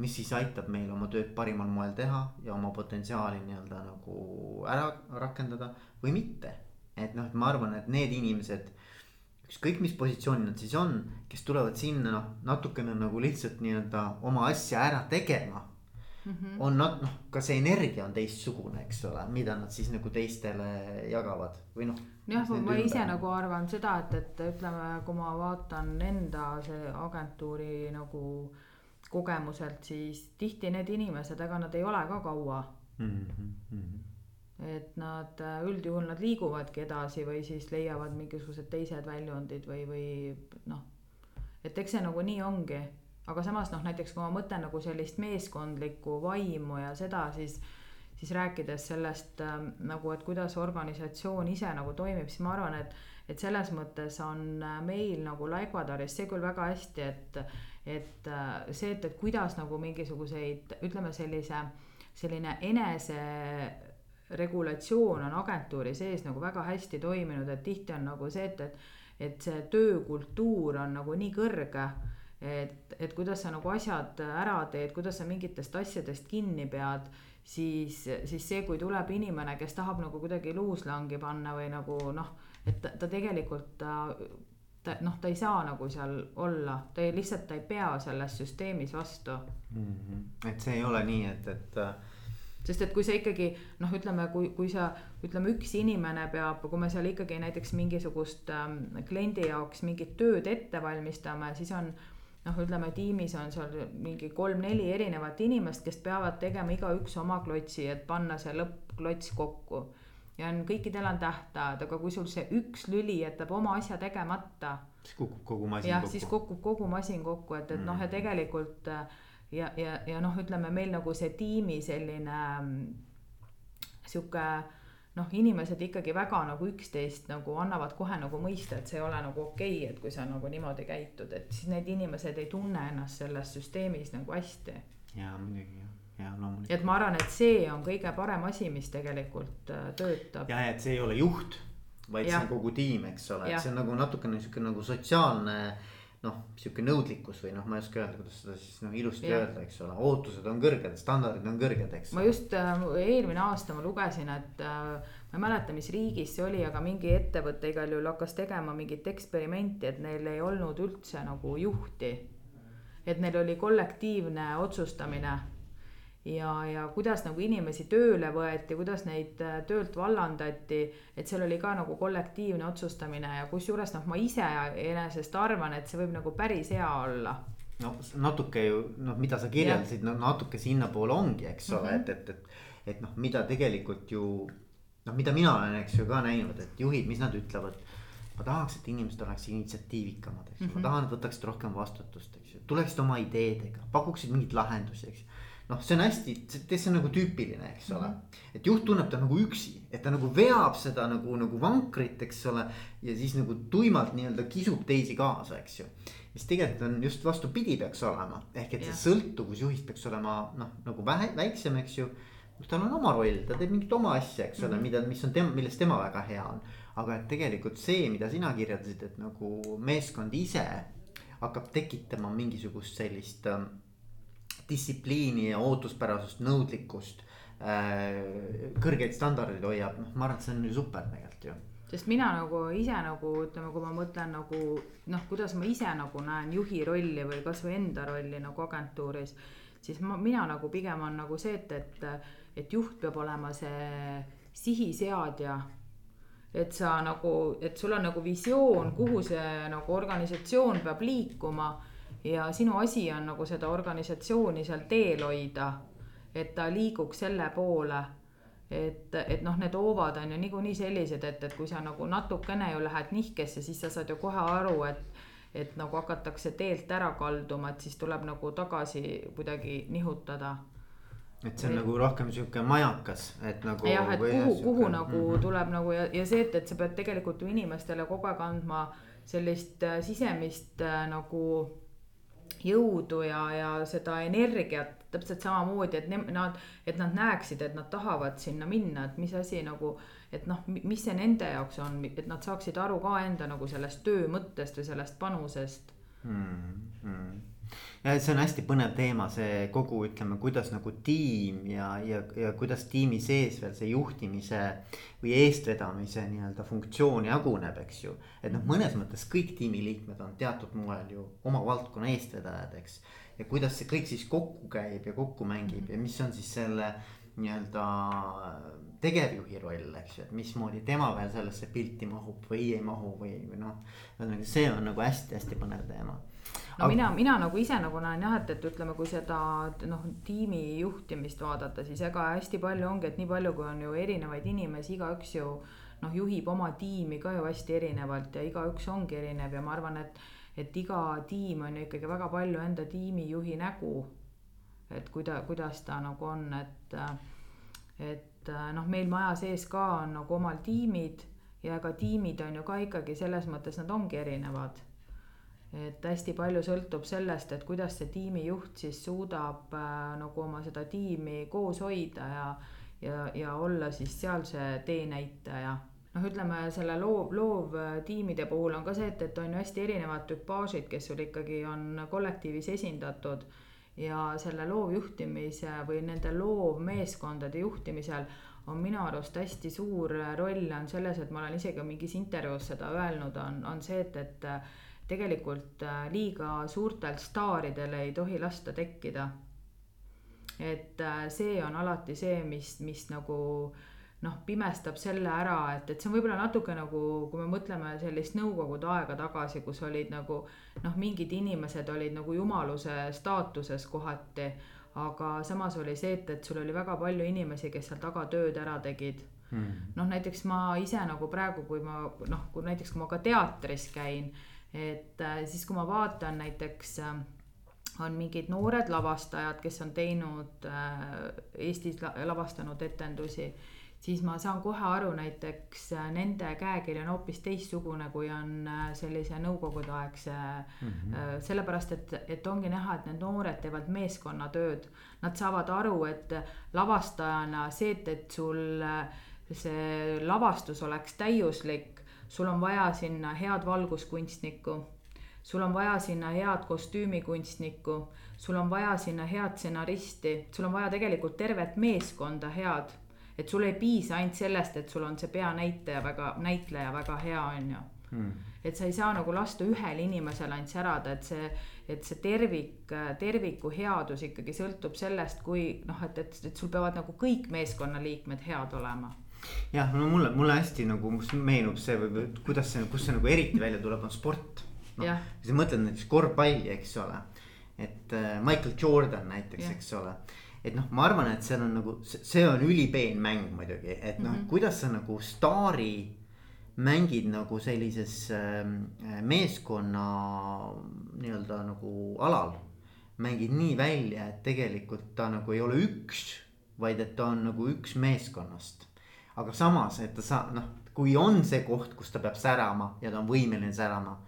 mis siis aitab meil oma tööd parimal moel teha ja oma potentsiaali nii-öelda nagu ära rakendada või mitte. et noh, et ma arvan, et need inimesed, ükskõik mis positsioonil nad siis on, kes tulevad sinna noh, natukene nagu lihtsalt nii-öelda oma asja ära tegema. mm. -hmm. on nad noh, ka see energia on teistsugune, eks ole, mida nad siis nagu teistele jagavad või noh. jah, ma ise nagu arvan seda, et, et ütleme, kui ma vaatan enda see agentuuri nagu kogemuselt, siis tihti need inimesed, ega nad ei ole ka kaua mm. -hmm. et nad üldjuhul nad liiguvadki edasi või siis leiavad mingisugused teised väljundid või, või noh, et eks see nagu nii ongi aga samas noh, näiteks kui ma mõtlen nagu sellist meeskondlikku vaimu ja seda, siis siis rääkides sellest äh, nagu, et kuidas organisatsioon ise nagu toimib, siis ma arvan, et et selles mõttes on äh, meil nagu Ecuadoris see küll väga hästi, et et äh, see, et, et kuidas nagu mingisuguseid, ütleme sellise, selline enese regulatsioon on agentuuri sees nagu väga hästi toiminud, et tihti on nagu see, et, et et see töökultuur on nagu nii kõrge et, et kuidas sa nagu asjad ära teed, kuidas sa mingitest asjadest kinni pead, siis, siis see, kui tuleb inimene, kes tahab nagu kuidagi luuslangi panna või nagu noh, et ta, ta tegelikult ta, ta noh, ta ei saa nagu seal olla, ta ei, lihtsalt ta ei pea selles süsteemis vastu mm. -hmm. et see ei ole nii, et, et sest et kui sa ikkagi noh, ütleme, kui, kui sa ütleme, üks inimene peab, kui me seal ikkagi näiteks mingisugust ähm, kliendi jaoks mingit tööd ette valmistame, siis on noh, ütleme tiimis on seal mingi kolm-neli erinevat inimest, kes peavad tegema igaüks oma klotsi, et panna see lõppklots kokku. Ja on, kõikidel on tähtajad, aga kui sul see üks lüli jätab oma asja tegemata. siis kukub kogu masin jah, siis kukub kogu masin kokku, et, et mm. noh, ja tegelikult ja, ja, ja noh, ütleme meil nagu see tiimi selline mm, sihuke noh, inimesed ikkagi väga nagu üksteist nagu annavad kohe nagu mõista, et see ei ole nagu okei okay,, et kui sa nagu niimoodi käitud, et siis need inimesed ei tunne ennast selles süsteemis nagu hästi. ja muidugi jah, ja loomulikult. et ma arvan, et see on kõige parem asi, mis tegelikult äh, töötab. ja, et see ei ole juht, vaid ja. see on kogu tiim, eks ole, et see on nagu natukene sihuke nagu sotsiaalne noh, sihuke nõudlikkus või noh, ma ei oska öelda, kuidas seda siis noh ilusti ja. öelda, eks ole, ootused on kõrged, standardid on kõrged, eks. ma just äh, eelmine aasta ma lugesin, et äh, ma ei mäleta, mis riigis see oli, aga mingi ettevõte igal juhul hakkas tegema mingit eksperimenti, et neil ei olnud üldse nagu juhti. et neil oli kollektiivne otsustamine ja, ja kuidas nagu inimesi tööle võeti, kuidas neid äh, töölt vallandati, et seal oli ka nagu kollektiivne otsustamine ja kusjuures noh, ma ise enesest arvan, et see võib nagu päris hea olla no natuke ju noh, mida sa kirjeldasid, no natuke sinnapoole ongi, eks ole mm, -hmm. et, et, et, et noh, mida tegelikult ju noh, mida mina olen, eks ju ka näinud, et juhid, mis nad ütlevad. ma tahaks, et inimesed oleks initsiatiivikamad, eks ju mm -hmm., ma mhm. tahan, et võtaksid rohkem vastutust, eks ju, tuleksid oma ideedega, pakuksid mingeid lahendusi, eks noh, see on hästi, see on nagu tüüpiline, eks ole mm. -hmm. et juht tunneb ta nagu üksi, et ta nagu veab seda nagu, nagu vankrit, eks ole. ja siis nagu tuimalt nii-öelda kisub teisi kaasa, eks ju. mis tegelikult on just vastupidi peaks olema, ehk et yeah. see sõltuvus juhist peaks olema noh, nagu vähe, väiksem, eks ju. tal on oma roll, ta teeb mingit oma asja, eks ole mm, -hmm. mida, mis on tema, milles tema väga hea on. aga et tegelikult see, mida sina kirjeldasid, et nagu meeskond ise hakkab tekitama mingisugust sellist äh, distsipliini ja ootuspärasust, nõudlikkust. Äh, kõrgeid standardeid hoiab, noh, ma arvan, et see on ju super tegelikult ju sest mina nagu ise nagu ütleme, kui ma mõtlen nagu noh, kuidas ma ise nagu näen juhi rolli või kasvõi enda rolli nagu agentuuris. siis ma, mina nagu pigem on nagu see, et, et, et juht peab olema see sihiseadja. et sa nagu, et sul on nagu visioon, kuhu see nagu organisatsioon peab liikuma ja sinu asi on nagu seda organisatsiooni seal teel hoida. et ta liiguks selle poole. et, et noh, need hoovad on ju niikuinii sellised, et, et kui sa nagu natukene ju lähed nihkesse, siis sa saad ju kohe aru, et et nagu hakatakse teelt ära kalduma, et siis tuleb nagu tagasi kuidagi nihutada et see on Või... nagu rohkem sihuke majakas, et nagu. jah, et kuhu, kuhu siuke... nagu mm -hmm. tuleb nagu ja, ja see, et, et sa pead tegelikult ju inimestele kogu aeg andma sellist äh, sisemist äh, nagu jõudu ja, ja seda energiat täpselt samamoodi, et ne, nad, et nad näeksid, et nad tahavad sinna minna, et mis asi nagu, et noh, mis see nende jaoks on, et nad saaksid aru ka enda nagu sellest töö mõttest või sellest panusest mm. -hmm ja see on hästi põnev teema, see kogu ütleme, kuidas nagu tiim ja, ja, ja kuidas tiimi sees veel see juhtimise või eestvedamise nii-öelda funktsioon jaguneb, eks ju. et noh, mõnes mõttes kõik tiimiliikmed on teatud moel ju oma valdkonna eestvedajad, eks. ja kuidas see kõik siis kokku käib ja kokku mängib ja mis on siis selle nii-öelda tegevjuhi roll, eks ju, et mismoodi tema veel sellesse pilti mahub või ei mahu või, või noh. ühesõnaga, see on nagu hästi-hästi põnev teema. No mina, mina nagu ise nagu näen jah, et, et ütleme, kui seda noh, tiimi juhtimist vaadata, siis ega hästi palju ongi, et nii palju, kui on ju erinevaid inimesi, igaüks ju noh, juhib oma tiimi ka ju hästi erinevalt ja igaüks ongi erinev ja ma arvan, et et iga tiim on ju ikkagi väga palju enda tiimijuhi nägu. et kuida-, kuidas ta nagu on, et, et noh, meil maja sees ka on nagu omal tiimid ja ega tiimid on ju ka ikkagi selles mõttes, nad ongi erinevad. Et hästi palju sõltub sellest, et kuidas see tiimijuht siis suudab äh, nagu oma seda tiimi koos hoida ja, ja, ja olla siis seal see teenäitaja noh, ütleme selle loov, loovtiimide puhul on ka see, et, et on ju hästi erinevad tüpaažid, kes sul ikkagi on kollektiivis esindatud. ja selle loovjuhtimise või nende loovmeeskondade juhtimisel on minu arust hästi suur roll on selles, et ma olen isegi mingis intervjuus seda öelnud, on, on see, et, et tegelikult liiga suurtel staaridel ei tohi lasta tekkida. et see on alati see, mis, mis nagu äh, noh, pimestab selle ära, et, et see on võib-olla natuke nagu, kui me mõtleme sellist nõukogude aega tagasi, kus olid nagu noh, mingid inimesed olid nagu jumaluse staatuses kohati. aga samas oli see, et, et sul oli väga palju inimesi, kes seal taga tööd ära tegid mm.. noh, näiteks ma ise nagu praegu, kui ma noh, kui näiteks, kui ma ka teatris käin, et äh, siis, kui ma vaatan näiteks äh, on mingid noored lavastajad, kes on teinud äh, Eestis lavastanud etendusi siis ma saan kohe aru, näiteks nende käekiri on hoopis teistsugune, kui on sellise nõukogudeaegse mm. -hmm. sellepärast, et, et ongi näha, et need noored teevad meeskonnatööd. Nad saavad aru, et lavastajana see, et, et sul see lavastus oleks täiuslik, sul on vaja sinna head valguskunstnikku. Sul on vaja sinna head kostüümikunstnikku, sul on vaja sinna head stsenaristi, sul on vaja tegelikult tervet meeskonda head. Et sul ei piisa ainult sellest, et sul on see peanäitaja väga, näitleja väga hea, on ju hmm.. et sa ei saa nagu lasta ühel inimesel ainult särada, et see, et see tervik, terviku headus ikkagi sõltub sellest, kui noh, et, et, et sul peavad nagu kõik meeskonnaliikmed head olema jah, no mulle, mulle hästi nagu meenub see või kuidas see, kus see nagu eriti välja tuleb, on sport. noh, kui sa mõtled näiteks korvpalli, eks ole. et äh, Michael Jordan näiteks, eks ole et noh, ma arvan, et seal on nagu, see on ülipeen mäng muidugi, et noh mm -hmm., kuidas sa nagu staari mängid nagu sellises äh, meeskonna nii-öelda nagu alal. mängid nii välja, et tegelikult ta nagu ei ole üks, vaid et ta on nagu üks meeskonnast. Aga samas, et ta saa-, noh, kui on see koht, kus ta peab särama ja ta on võimeline särama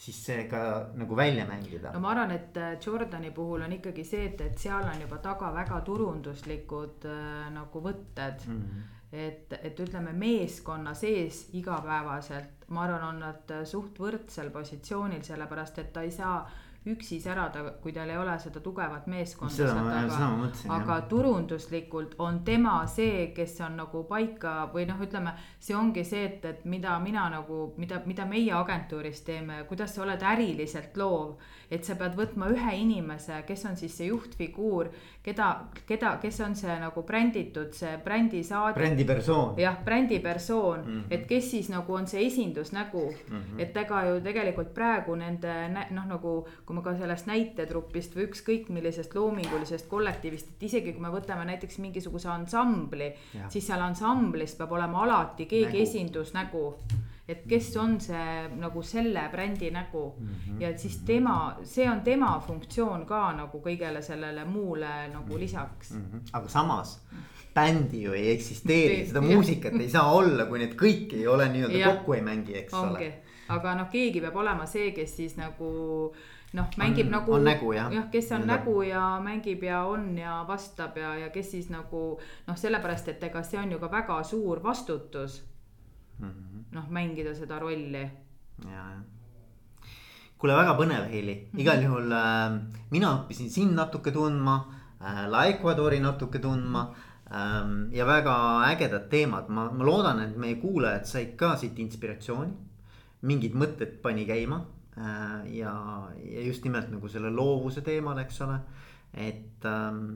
siis see ka nagu välja mängida. no ma arvan, et äh, Jordani puhul on ikkagi see, et, et seal on juba taga väga turunduslikud äh, nagu võtted mm. -hmm. et, et ütleme meeskonna sees igapäevaselt, ma arvan, on nad äh, suht võrdsel positsioonil, sellepärast et ta ei saa üksi särada, kui tal ei ole seda tugevat meeskonda seal taga. aga jah. turunduslikult on tema see, kes on nagu paika või noh, ütleme, see ongi see, et, et mida mina nagu, mida, mida meie agentuuris teeme, kuidas sa oled äriliselt loov. et sa pead võtma ühe inimese, kes on siis see juhtfiguur, keda, keda, kes on see nagu bränditud, see brändisaadik. brändipersoon. jah, brändipersoon mm, -hmm. et kes siis nagu on see esindusnägu mm. -hmm. et ega ju tegelikult praegu nende noh, nagu kui me ka sellest näitetrupist või ükskõik millisest loomingulisest kollektiivist, et isegi kui me võtame näiteks mingisuguse ansambli, siis seal ansamblis peab olema alati keegi nägu. esindusnägu et kes on see nagu selle brändi nägu mm -hmm. ja siis tema, see on tema funktsioon ka nagu kõigele sellele muule nagu lisaks mm. -hmm. aga samas bändi ju ei eksisteeri, seda muusikat ei saa olla, kui need kõik ei ole nii-öelda kokku ei mängi, eks Ongi. ole. aga noh, keegi peab olema see, kes siis nagu noh, mängib on, nagu. on nägu jah. jah, kes on nägu ja mängib ja on ja vastab ja, ja kes siis nagu noh, sellepärast, et ega see on ju ka väga suur vastutus. Noh, mängida seda rolli. ja, jah kuule, väga põnev, Heili, mhm. igal juhul äh, mina õppisin sind natuke tundma äh,, La Ecuadori natuke tundma ähm, ja väga ägedad teemad, ma, ma loodan, et meie kuulajad said ka siit inspiratsiooni. mingid mõtted pani käima ja, ja just nimelt nagu selle loovuse teemal, eks ole, et ähm,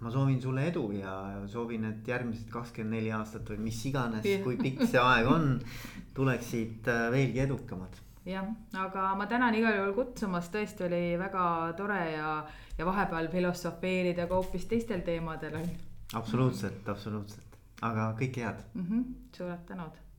ma soovin sulle edu ja soovin, et järgmised kakskümmend neli aastat või mis iganes, kui pikk see aeg on, tuleksid äh, veelgi edukamad jah, aga ma tänan igal juhul kutsumast, tõesti oli väga tore ja, ja vahepeal filosofeerida ka hoopis teistel teemadel. absoluutselt, absoluutselt, aga kõike head mm. -hmm, suured tänud